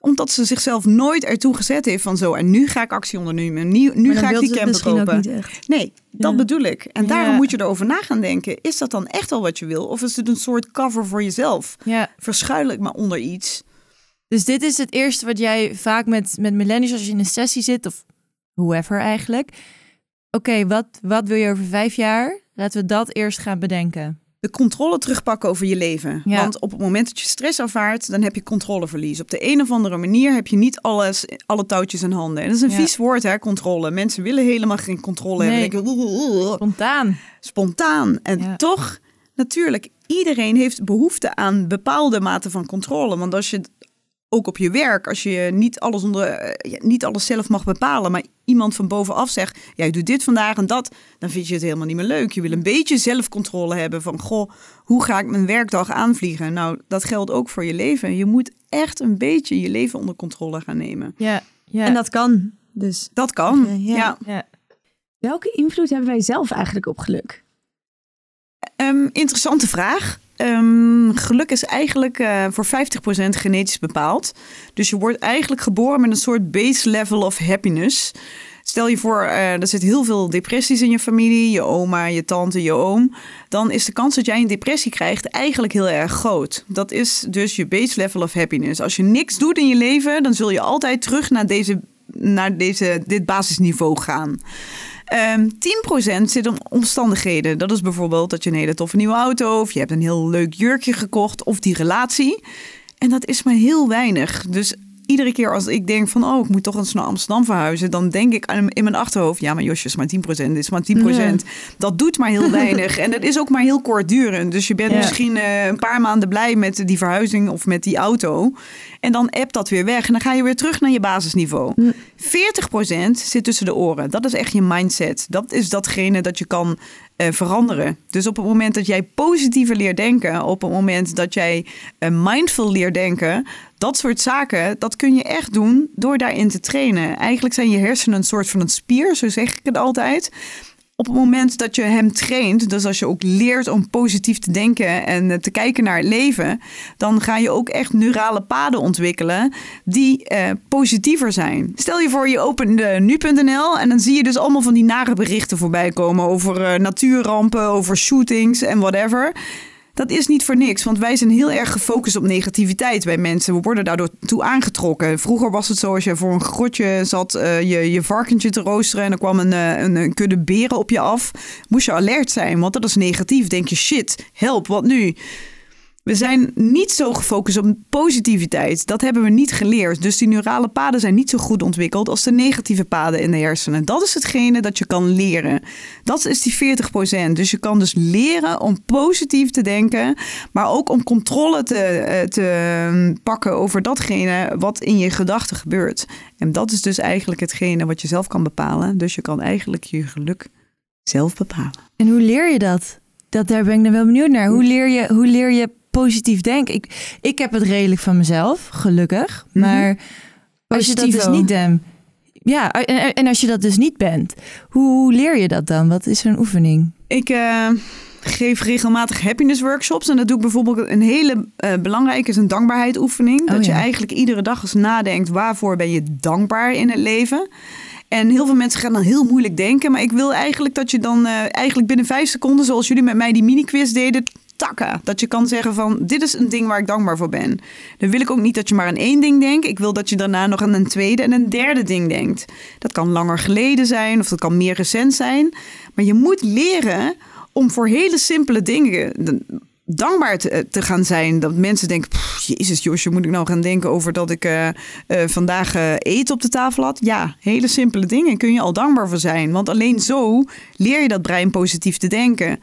Omdat ze zichzelf nooit ertoe gezet heeft van zo, en nu ga ik actie ondernemen. Nu, nu ga ik die camper kopen. Nee, dat Ja. bedoel ik. En daarom moet je erover na gaan denken. Is dat dan echt al wat je wil? Of is het een soort cover voor jezelf? Ja. Verschuil ik maar onder iets. Dus dit is het eerste wat jij vaak met, met millennials als je in een sessie zit, of whoever eigenlijk. Oké, wat, wat wil je over vijf jaar? Laten we dat eerst gaan bedenken. de controle terugpakken over je leven. Ja. Want op het moment dat je stress ervaart, dan heb je controleverlies. Op de een of andere manier heb je niet alles, alle touwtjes in handen. En dat is een Ja. vies woord, hè, controle. Mensen willen helemaal geen controle Nee. hebben. Denken. Spontaan. spontaan. En Ja. toch, natuurlijk, iedereen heeft behoefte aan bepaalde mate van controle. Want als je ook op je werk, als je niet alles, onder, eh, niet alles zelf mag bepalen, maar iemand van bovenaf zegt, ja, je doet dit vandaag en dat, dan vind je het helemaal niet meer leuk. Je wil een beetje zelfcontrole hebben van, goh, hoe ga ik mijn werkdag aanvliegen? Nou, dat geldt ook voor je leven. Je moet echt een beetje je leven onder controle gaan nemen. Ja. ja. En dat kan. Dus Dat kan, ja. ja. ja. welke invloed hebben wij zelf eigenlijk op geluk? Ehm, interessante vraag. Ehm, geluk is eigenlijk eh, voor 50% genetisch bepaald. Dus je wordt eigenlijk geboren met een soort base level of happiness. Stel je voor, eh, er zit heel veel depressies in je familie, je oma, je tante, je oom. Dan is de kans dat jij een depressie krijgt eigenlijk heel erg groot. Dat is dus je base level of happiness. Als je niks doet in je leven, dan zul je altijd terug naar, deze, naar deze, dit basisniveau gaan. Ehm 10% zit om omstandigheden. Dat is bijvoorbeeld dat je een hele toffe nieuwe auto... of je hebt een heel leuk jurkje gekocht of die relatie. En dat is maar heel weinig. Dus iedere keer als ik denk van... oh, ik moet toch eens naar Amsterdam verhuizen... dan denk ik in mijn achterhoofd... ja, maar Josje is maar 10%, dit is maar 10%. Ja. Dat doet maar heel weinig. en dat is ook maar heel kortdurend. Dus je bent Ja. misschien eh, een paar maanden blij met die verhuizing... of met die auto. En dan appt dat weer weg. En dan ga je weer terug naar je basisniveau. Hm. 40% zit tussen de oren. Dat is echt je mindset. Dat is datgene dat je kan eh, veranderen. Dus op het moment dat jij positiever leert denken, op het moment dat jij eh, mindful leert denken, dat soort zaken, dat kun je echt doen door daarin te trainen. Eigenlijk zijn je hersenen een soort van een spier, zo zeg ik het altijd. Op het moment dat je hem traint, dus als je ook leert om positief te denken en eh, te kijken naar het leven, dan ga je ook echt neurale paden ontwikkelen die eh, positiever zijn. Stel je voor, je opent eh, nu.nl en dan zie je dus allemaal van die nare berichten voorbij komen over natuurrampen, over shootings en whatever. Dat is niet voor niks, want wij zijn heel erg gefocust op negativiteit bij mensen. We worden daardoor toe aangetrokken. Vroeger was het zo, als je voor een grotje zat eh, je, je varkentje te roosteren... en er kwam een, eh, een, een kudde beren op je af, moest je alert zijn. Want dat is negatief. Denk je, shit, help, wat nu? We zijn niet zo gefocust op positiviteit. Dat hebben we niet geleerd. Dus die neurale paden zijn niet zo goed ontwikkeld als de negatieve paden in de hersenen. Dat is hetgene dat je kan leren. Dat is die 40%. Dus je kan dus leren om positief te denken, maar ook om controle te, eh, te mm, pakken over datgene wat in je gedachten gebeurt. En dat is dus eigenlijk hetgene wat je zelf kan bepalen. Dus je kan eigenlijk je geluk zelf bepalen. En hoe leer je dat? dat? Daar ben ik dan wel benieuwd naar. Hoe leer je, hoe leer je positief denken? Ik, ik heb het redelijk van mezelf, gelukkig. Mhm. Maar als je dat dus niet bent... Ja, en, en als je dat dus niet bent, hoe, leer je dat dan? Wat is een oefening? Ik eh, geef regelmatig happiness workshops. En dat doe ik bijvoorbeeld een hele eh, belangrijke is een dankbaarheid oefening. Oh, dat je eigenlijk iedere dag eens nadenkt waarvoor ben je dankbaar in het leven. En heel veel mensen gaan dan heel moeilijk denken. Maar ik wil eigenlijk dat je dan eh, eigenlijk binnen vijf seconden, zoals jullie met mij die mini-quiz deden, takken. Dat je kan zeggen van, dit is een ding waar ik dankbaar voor ben. Dan wil ik ook niet dat je maar aan één ding denkt. Ik wil dat je daarna nog aan een tweede en een derde ding denkt. Dat kan langer geleden zijn of dat kan meer recent zijn. Maar je moet leren om voor hele simpele dingen dankbaar te, te gaan zijn. Dat mensen denken, "Pff, jezus Josje, moet ik nou gaan denken over dat ik eh, eh, vandaag eh, eten op de tafel had? Ja, hele simpele dingen kun je al dankbaar voor zijn. Want alleen zo leer je dat brein positief te denken.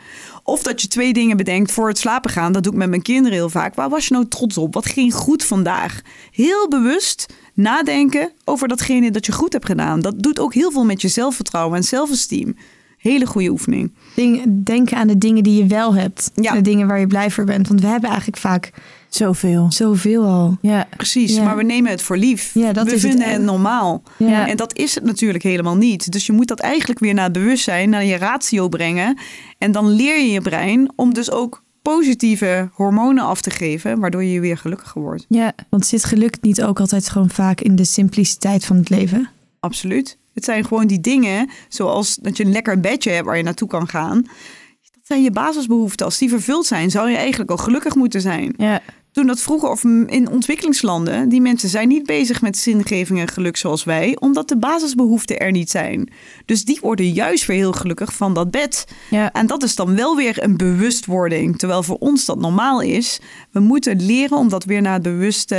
Of dat je twee dingen bedenkt voor het slapen gaan. Dat doe ik met mijn kinderen heel vaak. Waar was je nou trots op? Wat ging goed vandaag? Heel bewust nadenken over datgene dat je goed hebt gedaan. Dat doet ook heel veel met je zelfvertrouwen en zelfesteem. Hele goede oefening. Ding- denken aan de dingen die je wel hebt. Ja. De dingen waar je blij voor bent. Want we hebben eigenlijk vaak Zoveel. Zoveel al. Ja. Precies, Ja. maar we nemen het voor lief. Ja, dat we is het vinden het, normaal. Ja. En dat is het natuurlijk helemaal niet. Dus je moet dat eigenlijk weer naar het bewustzijn, naar je ratio brengen. En dan leer je je brein om dus ook positieve hormonen af te geven, waardoor je weer gelukkiger wordt. Ja. Want zit geluk niet ook altijd gewoon vaak in de simpliciteit van het leven? Absoluut. Het zijn gewoon die dingen, zoals dat je een lekker bedje hebt waar je naartoe kan gaan. Dat zijn je basisbehoeften. Als die vervuld zijn, zou je eigenlijk al gelukkig moeten zijn. Ja. Toen dat vroeger, of in ontwikkelingslanden, die mensen zijn niet bezig met zingeving en geluk zoals wij, omdat de basisbehoeften er niet zijn. Dus die worden juist weer heel gelukkig van dat bed. Ja. En dat is dan wel weer een bewustwording, terwijl voor ons dat normaal is. We moeten leren om dat weer naar het bewuste,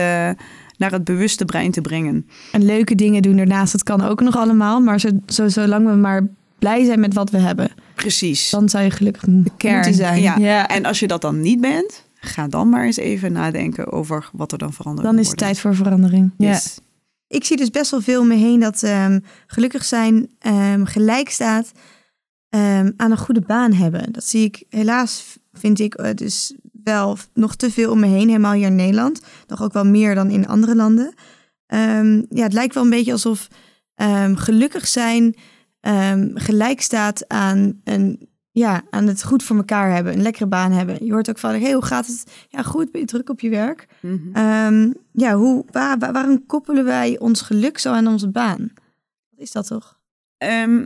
naar het bewuste brein te brengen. En leuke dingen doen ernaast, dat kan ook nog allemaal. Maar zo, zo, zolang we maar blij zijn met wat we hebben, Precies. dan zou je gelukkig m- kern. moeten zijn. Ja. Ja. En als je dat dan niet bent, ga dan maar eens even nadenken over wat er dan verandert. Dan is het tijd voor verandering. Ja. Yes. Ik zie dus best wel veel om me heen dat ehm, gelukkig zijn ehm, gelijk staat ehm, aan een goede baan hebben. Dat zie ik helaas, vind ik, eh, dus wel nog te veel om me heen, helemaal hier in Nederland. Nog ook wel meer dan in andere landen. Ehm, ja, het lijkt wel een beetje alsof ehm, gelukkig zijn ehm, gelijk staat aan een ja, aan het goed voor elkaar hebben, een lekkere baan hebben. Je hoort ook van, hey, hoe gaat het? Ja, goed, ben je druk op je werk? Mhm. Ehm, ja, hoe, waar, waar- waarom koppelen wij ons geluk zo aan onze baan? Wat is dat toch? Ehm,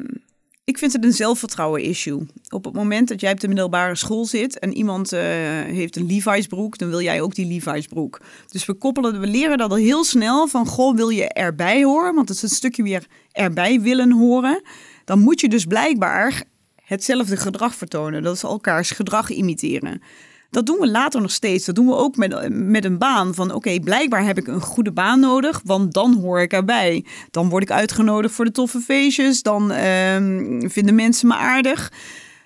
ik vind het een zelfvertrouwen issue. Op het moment dat jij op de middelbare school zit en iemand eh, heeft een Levi's broek, dan wil jij ook die Levi's broek. Dus we koppelen, we leren dat al heel snel van, goh, wil je erbij horen? Want het is een stukje weer erbij willen horen. Dan moet je dus blijkbaar hetzelfde gedrag vertonen. Dat is elkaars gedrag imiteren. Dat doen we later nog steeds. Dat doen we ook met, met een baan. Van oké, blijkbaar heb ik een goede baan nodig, want dan hoor ik erbij. Dan word ik uitgenodigd voor de toffe feestjes. Dan ehm, vinden mensen me aardig.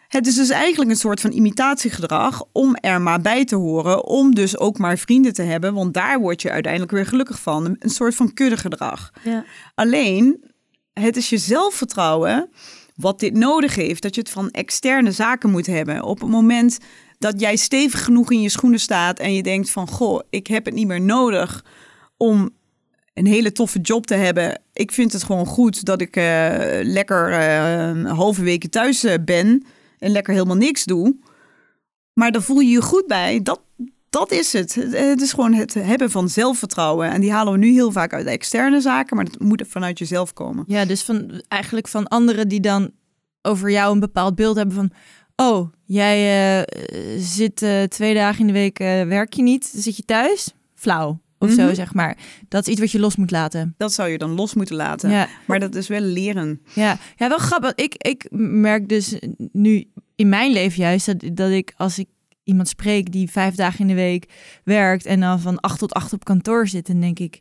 Het is dus eigenlijk een soort van imitatiegedrag om er maar bij te horen. Om dus ook maar vrienden te hebben, want daar word je uiteindelijk weer gelukkig van. Een soort van kuddegedrag. Ja. Alleen, het is je zelfvertrouwen wat dit nodig heeft. Dat je het van externe zaken moet hebben. Op het moment dat jij stevig genoeg in je schoenen staat en je denkt van... goh, ik heb het niet meer nodig om een hele toffe job te hebben. Ik vind het gewoon goed dat ik eh, lekker een halve weken thuis eh, ben... en lekker helemaal niks doe. Maar dan voel je je goed bij. Dat, dat is het. Het- Het is gewoon het hebben van zelfvertrouwen. En die halen we nu heel vaak uit externe zaken, maar dat moet vanuit jezelf komen. Ja, dus van, eigenlijk van anderen die dan over jou een bepaald beeld hebben van... Oh, jij eh, zit eh, twee dagen in de week, eh, werk je niet, zit je thuis? Flauw, of zo Mhm. zeg maar. Dat is iets wat je los moet laten. Dat zou je dan los moeten laten. Ja, Maar dat is wel leren. ja. ja wel grappig. Ik, ik merk dus nu in mijn leven juist dat, dat ik als ik iemand spreek die vijf dagen in de week werkt... en dan van acht tot acht op kantoor zit, dan denk ik...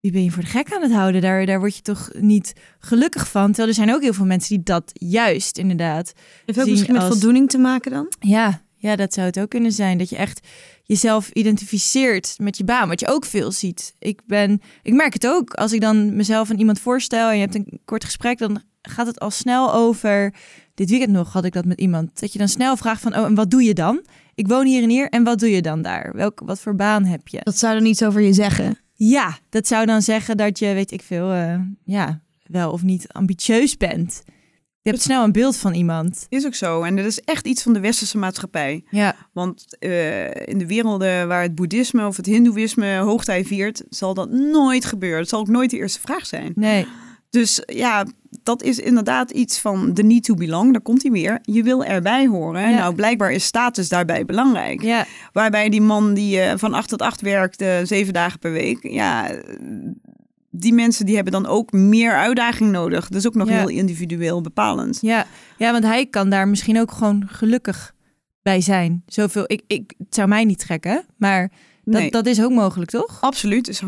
Wie ben je voor de gek aan het houden? Daar, daar word je toch niet gelukkig van. Terwijl er zijn ook heel veel mensen die dat juist inderdaad Heeft ook misschien met als- voldoening te maken dan? Ja, ja, dat zou het ook kunnen zijn. Dat je echt jezelf identificeert met je baan, wat je ook veel ziet. Ik, ben, ik merk het ook. Als ik dan mezelf aan iemand voorstel en je hebt een kort gesprek, dan gaat het al snel over. Dit weekend nog had ik dat met iemand. Dat je dan snel vraagt van, oh, en wat doe je dan? Ik woon hier en hier en wat doe je dan daar? Welk, wat voor baan heb je? Dat zou dan iets over je zeggen. Ja, dat zou dan zeggen dat je, weet ik veel, eh, ja, wel of niet ambitieus bent. Je hebt snel een beeld van iemand. Is ook zo. En dat is echt iets van de westerse maatschappij. Ja, Want eh, in de werelden waar het boeddhisme of het hindoeïsme hoogtij viert, zal dat nooit gebeuren. Dat zal ook nooit de eerste vraag zijn. nee. Dus ja, dat is inderdaad iets van de need to belong. Daar komt hij weer. Je wil erbij horen. Ja. Nou, blijkbaar is status daarbij belangrijk. Ja, Waarbij die man die eh, van 8 tot 8 werkt, eh, zeven dagen per week. Ja, die mensen die hebben dan ook meer uitdaging nodig. Dus ook nog Ja. heel individueel bepalend. Ja, ja, want hij kan daar misschien ook gewoon gelukkig bij zijn. Zoveel, ik, ik, het zou mij niet trekken, maar dat, Nee, dat is ook mogelijk, toch? absoluut. is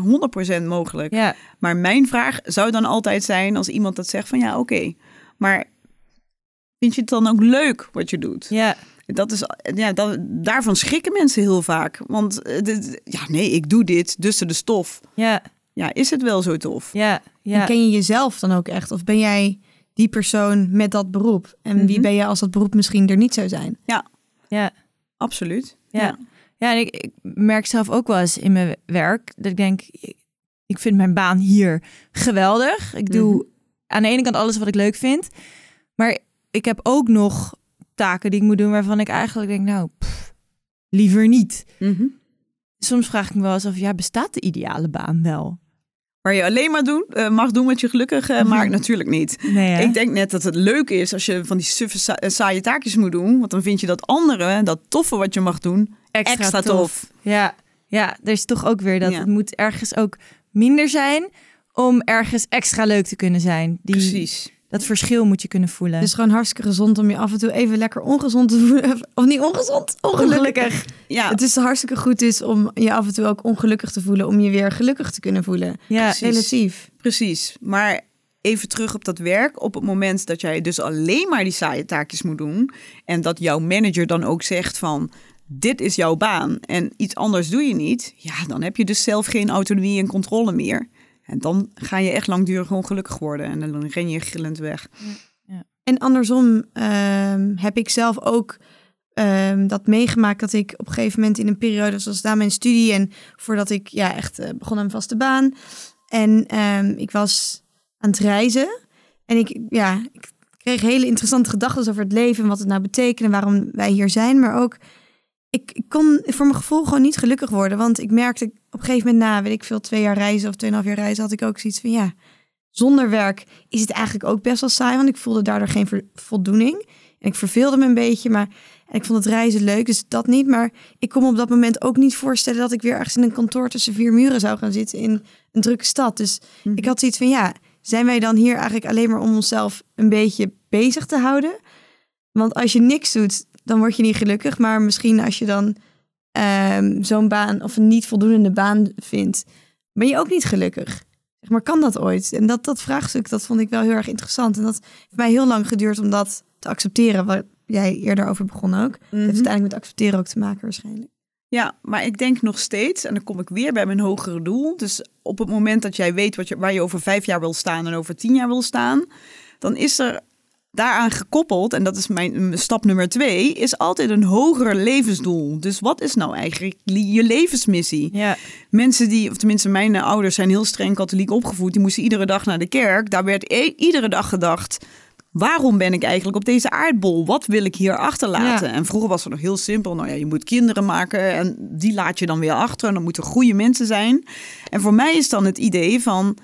100% mogelijk. Ja, Maar mijn vraag zou dan altijd zijn als iemand dat zegt van ja, oké. maar vind je het dan ook leuk wat je doet? ja, Dat is, ja, dat, daarvan schrikken mensen heel vaak. Want eh, dit- ja, nee, ik doe dit, dus de stof. ja, Ja, is het wel zo tof? ja, En ja. ken je jezelf dan ook echt? Of ben jij die persoon met dat beroep? En wie Mhm. ben je als dat beroep misschien er niet zou zijn? ja. Absoluut. Ja. Ja, en ik, ik merk zelf ook wel eens in mijn werk dat ik denk, ik, vind mijn baan hier geweldig. Ik doe Mhm. aan de ene kant alles wat ik leuk vind, maar ik heb ook nog taken die ik moet doen waarvan ik eigenlijk denk, nou, pff, liever niet. Mhm. Soms vraag ik me wel eens af, ja, bestaat de ideale baan wel? Waar je alleen maar doen, eh, mag doen wat je gelukkig eh, Mhm. maakt, natuurlijk niet. Nee? Ik denk net dat het leuk is als je van die suffe sa- eh, saaie taakjes moet doen. Want dan vind je dat andere, dat toffe wat je mag doen, extra, tof. Ja, ja, er is toch ook weer dat Ja. het moet ergens ook minder zijn om ergens extra leuk te kunnen zijn. Die, Precies. Dat verschil moet je kunnen voelen. Het is gewoon hartstikke gezond om je af en toe even lekker ongezond te voelen. Of niet ongezond, ongelukkig. Ja, Het is hartstikke goed is om je af en toe ook ongelukkig te voelen. Om je weer gelukkig te kunnen voelen. ja, precies. Relatief. precies. Maar even terug op dat werk. Op het moment dat jij dus alleen maar die saaie taakjes moet doen. En dat jouw manager dan ook zegt van... Dit is jouw baan en iets anders doe je niet. Ja, dan heb je dus zelf geen autonomie en controle meer. En dan ga je echt langdurig ongelukkig worden. En dan ren je gillend weg. En andersom ehm, heb ik zelf ook ehm, dat meegemaakt dat ik op een gegeven moment in een periode, zoals na mijn studie en voordat ik ja, echt eh, begon aan een vaste baan. En ehm, ik was aan het reizen en ik, ja, ik kreeg hele interessante gedachten over het leven en wat het nou betekent en waarom wij hier zijn. Maar ook, ik, ik kon voor mijn gevoel gewoon niet gelukkig worden. Want ik merkte op een gegeven moment na, weet ik veel, twee jaar reizen of tweeënhalf jaar reizen, had ik ook zoiets van ja, zonder werk is het eigenlijk ook best wel saai, want ik voelde daardoor geen voldoening. En ik verveelde me een beetje, maar en ik vond het reizen leuk, dus dat niet. Maar ik kon me op dat moment ook niet voorstellen dat ik weer ergens in een kantoor tussen vier muren zou gaan zitten in een drukke stad. Dus ik had zoiets van, ja, zijn wij dan hier eigenlijk alleen maar om onszelf een beetje bezig te houden? Want als je niks doet, dan word je niet gelukkig. Maar misschien als je dan ehm, zo'n baan of een niet voldoende baan vindt, ben je ook niet gelukkig. Zeg maar, kan dat ooit? En dat, dat vraagstuk, dat vond ik wel heel erg interessant. En dat heeft mij heel lang geduurd om dat te accepteren, waar jij eerder over begon ook. Het heeft Mhm. uiteindelijk met accepteren ook te maken waarschijnlijk. Ja, maar ik denk nog steeds, en dan kom ik weer bij mijn hogere doel. Dus op het moment dat jij weet wat je, waar je over vijf jaar wil staan en over tien jaar wil staan, dan is er daaraan gekoppeld, en dat is mijn stap nummer twee, is altijd een hoger levensdoel. Dus wat is nou eigenlijk li- je levensmissie? ja, Mensen die, of tenminste mijn ouders zijn heel streng katholiek opgevoed, die moesten iedere dag naar de kerk. Daar werd i- iedere dag gedacht, waarom ben ik eigenlijk op deze aardbol? Wat wil ik hier achterlaten? Ja. En vroeger was het nog heel simpel. Nou ja, je moet kinderen maken en die laat je dan weer achter. En dan moeten goede mensen zijn. En voor mij is dan het idee van,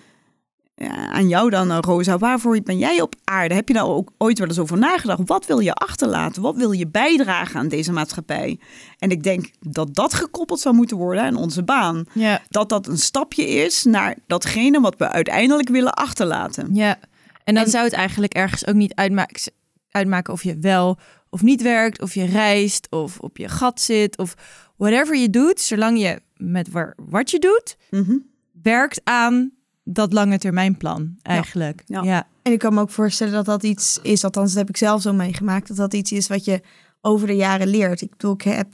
aan jou dan eh, Rosa, waarvoor ben jij op aarde? Heb je daar ook ooit wel eens over nagedacht? Wat wil je achterlaten? Wat wil je bijdragen aan deze maatschappij? En ik denk dat dat gekoppeld zou moeten worden aan onze baan ja, dat dat een stapje is naar datgene wat we uiteindelijk willen achterlaten. ja. En dan En- zou het eigenlijk ergens ook niet uitmaken, uitmaken of je wel of niet werkt, of je reist, of op je gat zit, of whatever je doet, zolang je met wat je doet, Mhm. werkt aan dat lange termijn plan eigenlijk. Ja. ja. En ik kan me ook voorstellen dat dat iets is, althans dat heb ik zelf zo meegemaakt, dat dat iets is wat je over de jaren leert. Ik bedoel, ik heb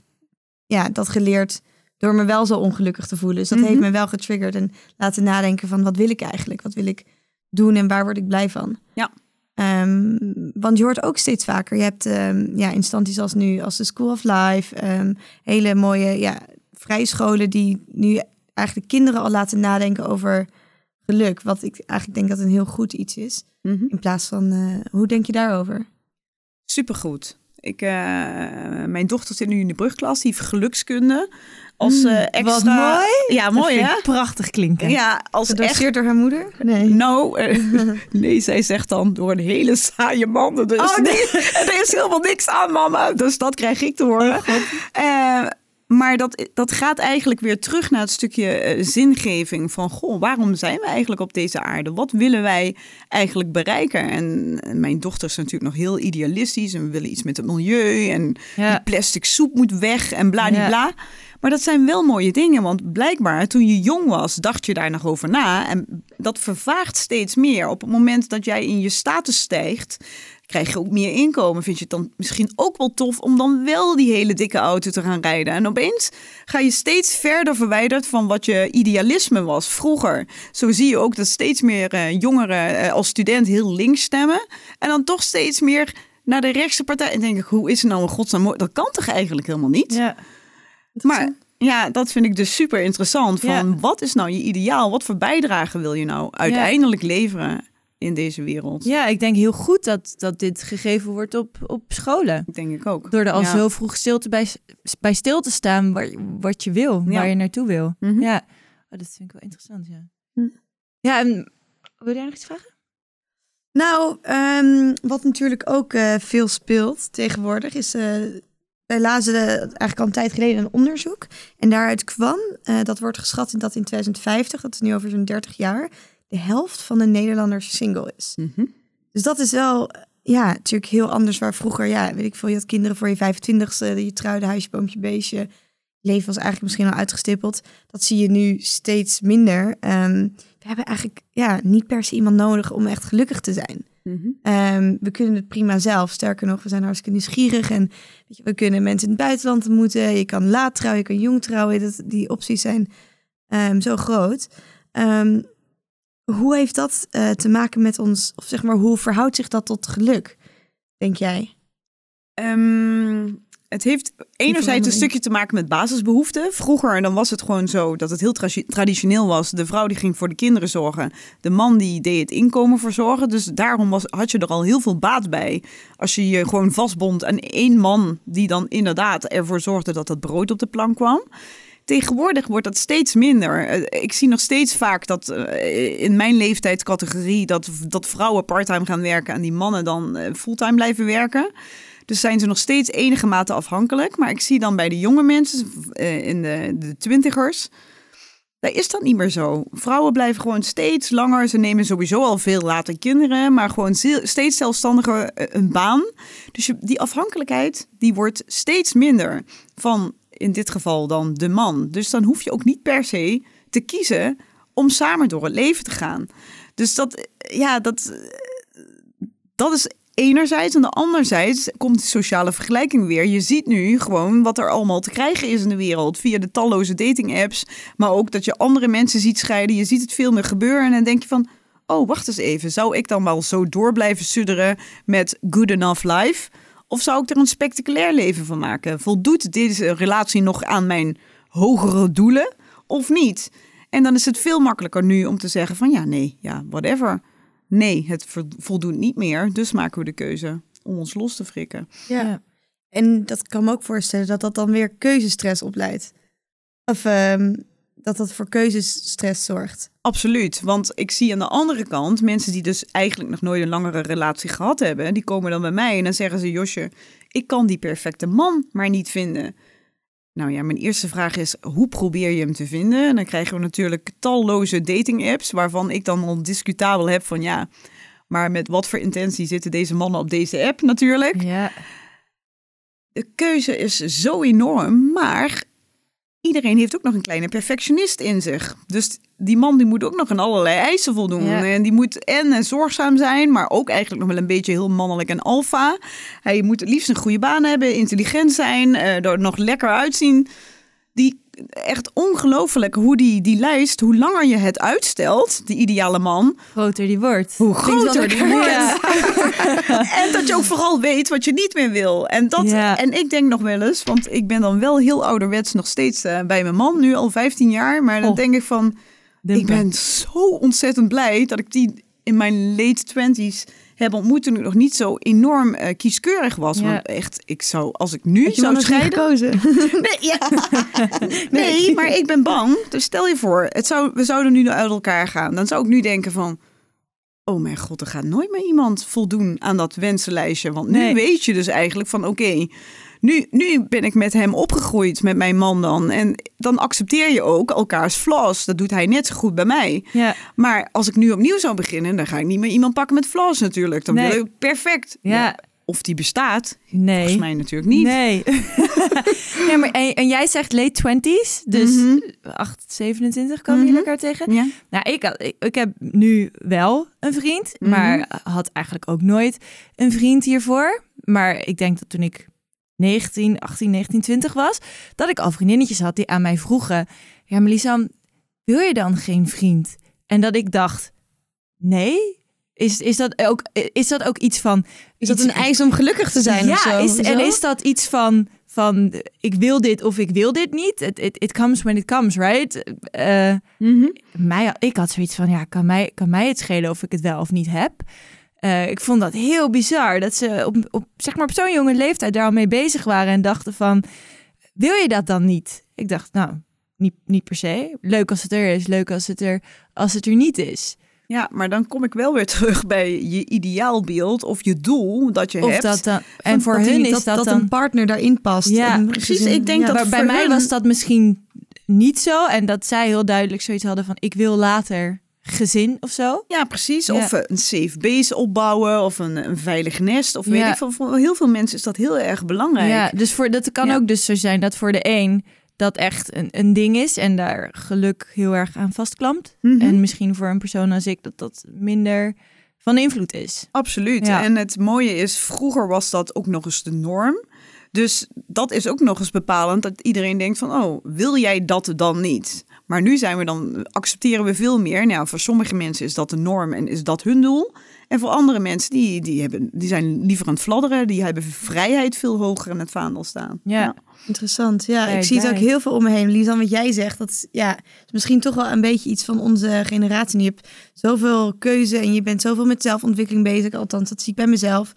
ja, dat geleerd door me wel zo ongelukkig te voelen. Dus dat Mhm. heeft me wel getriggerd en laten nadenken van wat wil ik eigenlijk? Wat wil ik doen en waar word ik blij van? Ja. Ehm, want je hoort ook steeds vaker, je hebt ehm, ja, instanties als nu, als de School of Life, ehm, hele mooie ja, vrije scholen die nu eigenlijk kinderen al laten nadenken over geluk. Wat ik eigenlijk denk dat een heel goed iets is. Mhm. In plaats van, eh, hoe denk je daarover? Supergoed. Ik, eh, mijn dochter zit nu in de brugklas, die heeft gelukskunde. Als Mm, eh, wat extra... mooi. Ja, mooi vind hè? ik prachtig klinken. Ja, als echt... Gedoseerd door haar moeder? Nee. Nou, nee, zij zegt dan door een hele saaie man. Dus Oh, nee. er is helemaal niks aan, mama. Dus dat krijg ik te horen. Eh, maar dat, dat gaat eigenlijk weer terug naar het stukje eh, zingeving van... Goh, waarom zijn we eigenlijk op deze aarde? Wat willen wij eigenlijk bereiken? En mijn dochter is natuurlijk nog heel idealistisch... en we willen iets met het milieu en Ja. die plastic soep moet weg en bladibla. Ja. Maar dat zijn wel mooie dingen, want blijkbaar toen je jong was, dacht je daar nog over na. En dat vervaagt steeds meer. Op het moment dat jij in je status stijgt, krijg je ook meer inkomen. Vind je het dan misschien ook wel tof om dan wel die hele dikke auto te gaan rijden? En opeens ga je steeds verder verwijderd van wat je idealisme was vroeger. Zo zie je ook dat steeds meer eh, jongeren eh, als student heel links stemmen. En dan toch steeds meer naar de rechtse partij. En denk ik, hoe is het nou in godsnaam? Dat kan toch eigenlijk helemaal niet? Ja. Maar ja, dat vind ik dus super interessant. Van Ja. wat is nou je ideaal? Wat voor bijdrage wil je nou uiteindelijk leveren in deze wereld? Ja, ik denk heel goed dat, dat dit gegeven wordt op, op scholen. Denk ik ook. Door er al Ja. zo vroeg stil te bij, bij stil te staan waar, wat je wil, Ja. waar je naartoe wil. Mhm. Ja, oh, dat vind ik wel interessant, ja. Hm. Ja, en wil jij nog iets vragen? Nou, ehm, wat natuurlijk ook eh, veel speelt tegenwoordig is... eh wij lazen eigenlijk al een tijd geleden een onderzoek. En daaruit kwam, eh, dat wordt geschat in dat in 2050, dat is nu over zo'n 30 jaar... de helft van de Nederlanders single is. Mhm. Dus dat is wel, ja, natuurlijk heel anders waar vroeger, ja, weet ik veel, je had kinderen voor je 25ste, je trouwde, huisje, boompje, beestje. Leven was eigenlijk misschien al uitgestippeld. Dat zie je nu steeds minder. Ehm, we hebben eigenlijk, ja, niet per se iemand nodig om echt gelukkig te zijn. Mhm. Ehm, we kunnen het prima zelf. Sterker nog, we zijn hartstikke nieuwsgierig. En weet je, we kunnen mensen in het buitenland ontmoeten. Je kan laat trouwen, je kan jong trouwen. Dat, die opties zijn ehm, zo groot. Hoe heeft dat eh, te maken met ons? Of zeg maar, hoe verhoudt zich dat tot geluk? Denk jij? Ehm, het heeft enerzijds een stukje te maken met basisbehoeften. Vroeger dan was het gewoon zo dat het heel tra- traditioneel was. De vrouw die ging voor de kinderen zorgen. De man die deed het inkomen verzorgen. Dus daarom was, had je er al heel veel baat bij. Als je je gewoon vastbond aan één man die dan inderdaad ervoor zorgde dat het brood op de plank kwam. Tegenwoordig wordt dat steeds minder. Eh, Ik zie nog steeds vaak dat eh, in mijn leeftijdscategorie dat, dat vrouwen parttime gaan werken en die mannen dan eh, fulltime blijven werken. Dus zijn ze nog steeds enige mate afhankelijk. Maar ik zie dan bij de jonge mensen, in de, de twintigers, daar is dat niet meer zo. Vrouwen blijven gewoon steeds langer. Ze nemen sowieso al veel later kinderen, maar gewoon steeds zelfstandiger een baan. Dus die afhankelijkheid, die wordt steeds minder van in dit geval dan de man. Dus dan hoef je ook niet per se te kiezen om samen door het leven te gaan. Dus dat, ja, dat, dat is enerzijds. En de anderzijds komt de sociale vergelijking weer. Je ziet nu gewoon wat er allemaal te krijgen is in de wereld. Via de talloze dating apps. Maar ook dat je andere mensen ziet scheiden. Je ziet het veel meer gebeuren. En dan denk je van... Oh, wacht eens even. Zou ik dan wel zo door blijven sudderen met good enough life? Of zou ik er een spectaculair leven van maken? Voldoet deze relatie nog aan mijn hogere doelen of niet? En dan is het veel makkelijker nu om te zeggen van ja, nee, ja, whatever. Nee, het vo- voldoet niet meer, dus maken we de keuze om ons los te frikken. Ja. En dat kan me ook voorstellen dat dat dan weer keuzestress opleidt. Of ehm, dat dat voor keuzestress zorgt. Absoluut, want ik zie aan de andere kant mensen die dus eigenlijk nog nooit een langere relatie gehad hebben, die komen dan bij mij en dan zeggen ze, Josje, ik kan die perfecte man maar niet vinden. Nou ja, mijn eerste vraag is, hoe probeer je hem te vinden? En dan krijgen we natuurlijk talloze dating apps, waarvan ik dan al discutabel heb van ja, maar met wat voor intentie zitten deze mannen op deze app natuurlijk? Ja. de keuze is zo enorm, maar iedereen heeft ook nog een kleine perfectionist in zich. Dus die man die moet ook nog aan allerlei eisen voldoen. Ja. En die moet en, en zorgzaam zijn, maar ook eigenlijk nog wel een beetje heel mannelijk en alfa. Hij moet het liefst een goede baan hebben, intelligent zijn, eh, er nog lekker uitzien. Die echt ongelooflijk hoe die, die lijst, hoe langer je het uitstelt, die ideale man, Groter die wordt. hoe groter die wordt. Ja. En dat je ook vooral weet wat je niet meer wil. En, dat, Ja. en ik denk nog wel eens, want ik ben dan wel heel ouderwets nog steeds eh, bij mijn man, nu al 15 jaar. Maar dan Oh. denk ik van, ik ben zo ontzettend blij dat ik die in mijn late twenties heb ontmoet toen ik nog niet zo enorm eh, kieskeurig was. Ja. Want echt, ik zou, als ik nu Had je zou scheiden... gekozen? Nee, ja. nee, maar ik ben bang. Dus stel je voor, het zou, we zouden nu uit elkaar gaan. Dan zou ik nu denken van... Oh mijn god, er gaat nooit meer iemand voldoen aan dat wensenlijstje. Want nu Nee. weet je dus eigenlijk van oké... nu, nu ben ik met hem opgegroeid, met mijn man dan. En dan accepteer je ook elkaars flaws. Dat doet hij net zo goed bij mij. Ja. Maar als ik nu opnieuw zou beginnen... dan ga ik niet meer iemand pakken met flaws natuurlijk. Dan Nee. wil ik perfect. Ja. Of die bestaat, Nee. volgens mij natuurlijk niet. Nee. ja, maar en, en jij zegt late 20s, dus Mhm. 8, 27 komen jullie elkaar tegen. Ja. Nou, ik, ik, ik heb nu wel een vriend, Mhm. maar had eigenlijk ook nooit een vriend hiervoor. Maar ik denk dat toen ik 19, 18, 19, 20 was, dat ik al vriendinnetjes had die aan mij vroegen: Ja, maar Lisan, wil je dan geen vriend? En dat ik dacht: Nee. Is, is, dat ook, is dat ook iets van. Is dat iets- een eis om gelukkig te zijn ja, of zo? Is, en is dat iets van, van ik wil dit of ik wil dit niet. It, it, it comes when it comes, right? Eh, mij, ik had zoiets van, ja, kan mij, kan mij het schelen of ik het wel of niet heb? Eh, ik vond dat heel bizar, dat ze op, op, zeg maar op zo'n jonge leeftijd daar al mee bezig waren en dachten van, wil je dat dan niet? Ik dacht, nou, niet, niet per se. Leuk als het er is, leuk als het er, als het er niet is. Ja, maar dan kom ik wel weer terug bij je ideaalbeeld of je doel dat je Of hebt. dat dan, en voor Dat die- hun is dat, dat, dat dan... een partner daarin past. Ja, En precies. gezin- Ik denk ja. dat Maar bij voor mij hun- was dat misschien niet zo. En dat zij heel duidelijk zoiets hadden van... ik wil later gezin of zo. Ja, precies. Ja. Of eh, een safe base opbouwen of een, een veilig nest. Of weet Ja. ik veel. Voor heel veel mensen is dat heel erg belangrijk. Ja, dus voor, dat kan ook dus zo zijn dat voor de een... dat echt een, een ding is en daar geluk heel erg aan vastklampt. Mhm. En misschien voor een persoon als ik dat dat minder van invloed is. Absoluut. Ja. En het mooie is, vroeger was dat ook nog eens de norm. Dus dat is ook nog eens bepalend dat iedereen denkt van, oh, wil jij dat dan niet? Maar nu zijn we dan, accepteren we veel meer. Nou, voor sommige mensen is dat de norm en is dat hun doel. En voor andere mensen, die, die, hebben, die zijn liever aan het fladderen. Die hebben vrijheid veel hoger in het vaandel staan. Ja. Interessant. Ja, ik zie het ook heel veel om me heen. Lisan, wat jij zegt, dat is, ja, is misschien toch wel een beetje iets van onze generatie. Je hebt zoveel keuze en je bent zoveel met zelfontwikkeling bezig. Althans, dat zie ik bij mezelf.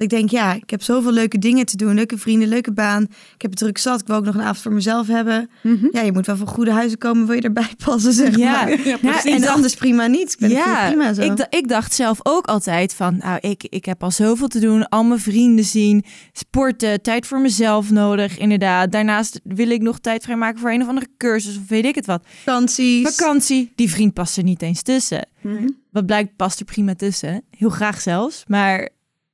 Dat ik denk, ja, ik heb zoveel leuke dingen te doen. Leuke vrienden, leuke baan. Ik heb het druk zat. Ik wil ook nog een avond voor mezelf hebben. Mhm. Ja, je moet wel van goede huizen komen. Wil je erbij passen, zeg Ja. maar. Ja, en anders prima niet. Ik ben ja, prima zo. Ik, ik dacht zelf ook altijd van, nou, ik, ik heb al zoveel te doen, al mijn vrienden zien, sporten, tijd voor mezelf nodig, inderdaad. Daarnaast wil ik nog tijd vrijmaken voor een of andere cursus of weet ik het wat. Vakanties. Vakantie, die vriend past er niet eens tussen. Mhm. Wat blijkt, past er prima tussen. Heel graag zelfs, maar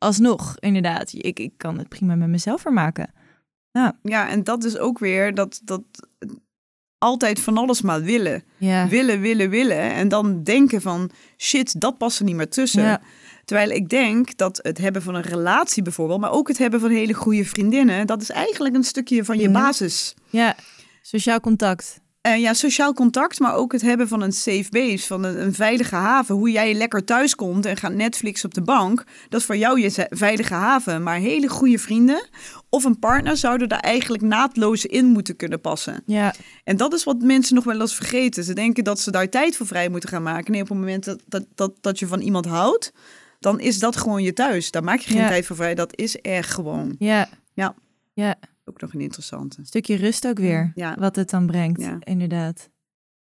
alsnog, inderdaad, ik, ik kan het prima met mezelf vermaken. Ja, en dat is ook weer dat, dat altijd van alles maar willen. Ja, Willen, willen, willen. En dan denken van, shit, dat past er niet meer tussen. ja, Terwijl ik denk dat het hebben van een relatie bijvoorbeeld, maar ook het hebben van hele goede vriendinnen, dat is eigenlijk een stukje van je Ja. basis. ja. Sociaal contact. En ja, sociaal contact, maar ook het hebben van een safe base, van een, een veilige haven. Hoe jij lekker thuis komt en gaat Netflix op de bank, dat is voor jou je veilige haven. Maar hele goede vrienden of een partner zouden daar eigenlijk naadloos in moeten kunnen passen. Ja, En dat is wat mensen nog wel eens vergeten. Ze denken dat ze daar tijd voor vrij moeten gaan maken. Nee, op het moment dat, dat, dat, dat je van iemand houdt, dan is dat gewoon je thuis. Daar maak je geen Ja. tijd voor vrij. Dat is echt gewoon. ja. Ja. Ja, Ook nog een interessante. een stukje rust ook weer, Ja. wat het dan brengt, Ja. inderdaad.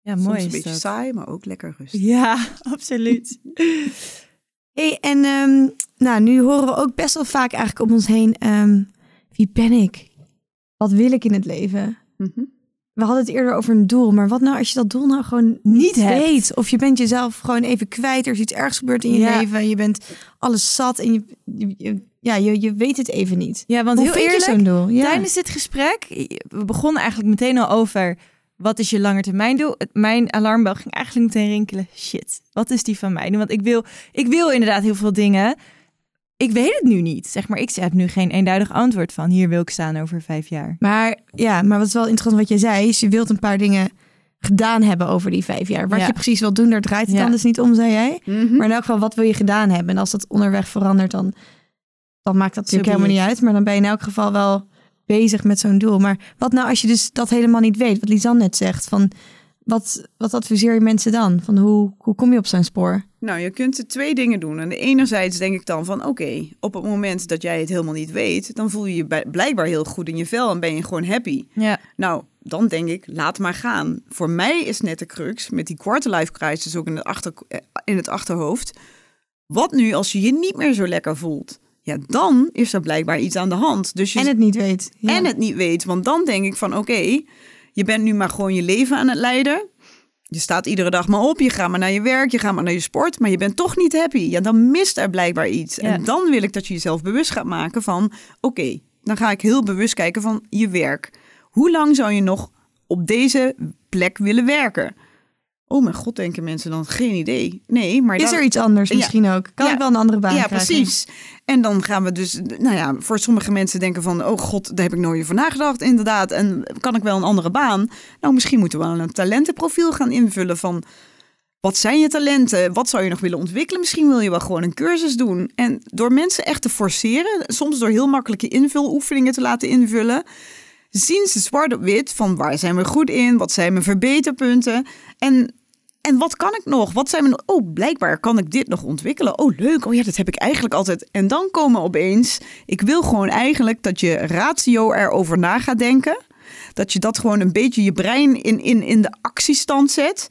Ja, Soms mooi een is beetje dat. saai, maar ook lekker rustig. Ja, absoluut. Hey, en ehm, nou, nu horen we ook best wel vaak eigenlijk om ons heen... ehm, wie ben ik? Wat wil ik in het leven? Mhm. We hadden het eerder over een doel, maar wat nou als je dat doel nou gewoon niet, hebt? weet? Of je bent jezelf gewoon even kwijt, er is iets ergs gebeurd in je Ja. leven... en je bent alles zat en je, je- je- ja, je, je weet het even niet. Ja, want Hoe heel eerlijk, je zo'n doel? Ja. tijdens dit gesprek, we begonnen eigenlijk meteen al over wat is je langetermijndoel. Mijn alarmbel ging eigenlijk meteen rinkelen. Shit, wat is die van mij? Want ik wil, ik wil inderdaad heel veel dingen. Ik weet het nu niet. Zeg maar, ik heb nu geen eenduidig antwoord van hier wil ik staan over vijf jaar. Maar ja, maar wat is wel interessant wat jij zei, is je wilt een paar dingen gedaan hebben over die vijf jaar. Wat Ja. je precies wilt doen, daar draait het Ja. dan dus niet om, zei jij. Mhm. Maar in elk geval, wat wil je gedaan hebben? En als dat onderweg verandert, dan, dan maakt dat natuurlijk helemaal niet uit. Maar dan ben je in elk geval wel bezig met zo'n doel. Maar wat nou als je dus dat helemaal niet weet? Wat Lisanne net zegt, van wat, wat adviseer je mensen dan? Van hoe, hoe kom je op zo'n spoor? Nou, je kunt er twee dingen doen. En de enerzijds denk ik dan van, oké, op het moment dat jij het helemaal niet weet, dan voel je je blijkbaar heel goed in je vel en ben je gewoon happy. Ja, Nou, dan denk ik, laat maar gaan. Voor mij is net de crux, met die quarterlife crisis ook in het, achter, eh, in het achterhoofd. Wat nu als je je niet meer zo lekker voelt? Ja, dan is er blijkbaar iets aan de hand. Dus je, En het niet weet. Ja. en het niet weet. Want dan denk ik van, oké, je bent nu maar gewoon je leven aan het leiden. Je staat iedere dag maar op, je gaat maar naar je werk, je gaat maar naar je sport, maar je bent toch niet happy. Ja, dan mist er blijkbaar iets. Ja. En dan wil ik dat je jezelf bewust gaat maken van, oké, dan ga ik heel bewust kijken van je werk. Hoe lang zou je nog op deze plek willen werken? Oh mijn god, denken mensen dan, geen idee. Nee, maar Is dan- er iets anders Ja. misschien ook? Kan Ja. ik wel een andere baan ja, krijgen? precies. En dan gaan we dus, nou ja, voor sommige mensen denken van, oh god, daar heb ik nooit over nagedacht, inderdaad. En kan ik wel een andere baan? Nou, misschien moeten we wel een talentenprofiel gaan invullen van, Wat zijn je talenten? Wat zou je nog willen ontwikkelen? Misschien wil je wel gewoon een cursus doen. En door mensen echt te forceren, soms door heel makkelijke invuloefeningen te laten invullen, zien ze zwart op wit van waar zijn we goed in? Wat zijn mijn verbeterpunten? En, en wat kan ik nog? Wat zijn mijn... Oh, blijkbaar kan ik dit nog ontwikkelen. Oh, leuk. Oh ja, dat heb ik eigenlijk altijd. En dan komen opeens... Ik wil gewoon eigenlijk dat je ratio erover na gaat denken. Dat je dat gewoon een beetje je brein in, in, in de actiestand zet.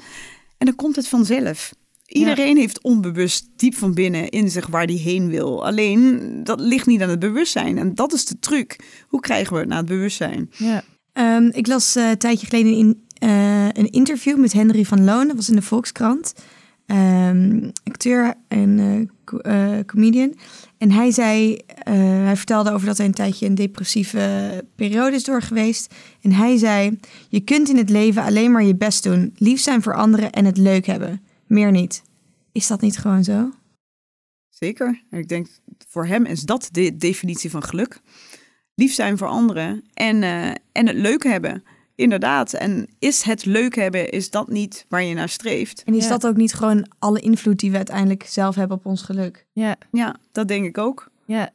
En dan komt het vanzelf. Iedereen heeft onbewust diep van binnen in zich waar die heen wil. Alleen dat ligt niet aan het bewustzijn. En dat is de truc. Hoe krijgen we het naar het bewustzijn? Ja. Ehm, ik las eh, een tijdje geleden in, eh, een interview met Henry van Loon. Dat was in de Volkskrant. Ehm, acteur en eh, co- comedian. En hij zei, eh, hij vertelde over dat hij een tijdje een depressieve periode is door geweest. En hij zei, je kunt in het leven alleen maar je best doen. Lief zijn voor anderen en het leuk hebben. Meer niet. Is dat niet gewoon zo? Zeker. En ik denk, voor hem is dat de definitie van geluk. Lief zijn voor anderen en, eh, en het leuk hebben. Inderdaad. En is het leuk hebben, is dat niet waar je naar streeft? En is Ja. dat ook niet gewoon alle invloed die we uiteindelijk zelf hebben op ons geluk? Ja, Ja, dat denk ik ook. ja.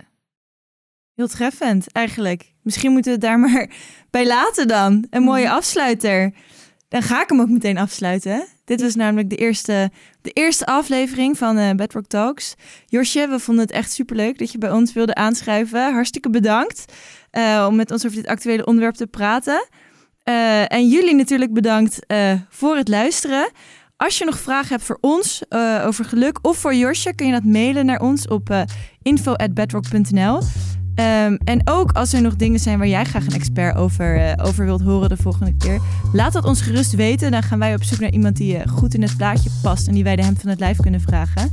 Heel treffend, eigenlijk. Misschien moeten we het daar maar bij laten dan. Een mooie afsluiter. Dan ga ik hem ook meteen afsluiten. Dit was namelijk de eerste, de eerste aflevering van eh Bedrock Talks. Josje, we vonden het echt superleuk dat je bij ons wilde aanschrijven. Hartstikke bedankt eh, om met ons over dit actuele onderwerp te praten. Eh, en jullie natuurlijk bedankt voor het luisteren. Als je nog vragen hebt voor ons over geluk of voor Josje, kun je dat mailen naar ons op info@bedrock.nl. Ehm, en ook als er nog dingen zijn waar jij graag een expert over, eh, over wilt horen de volgende keer, laat dat ons gerust weten. Dan gaan wij op zoek naar iemand die eh, goed in het plaatje past en die wij de hem van het lijf kunnen vragen.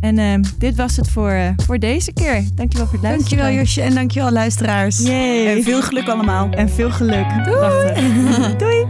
En ehm, dit was het voor, eh, voor deze keer. Dankjewel voor het luisteren. Dankjewel Josje en dankjewel luisteraars. Yay. En veel geluk allemaal. En veel geluk. Doei. Doei.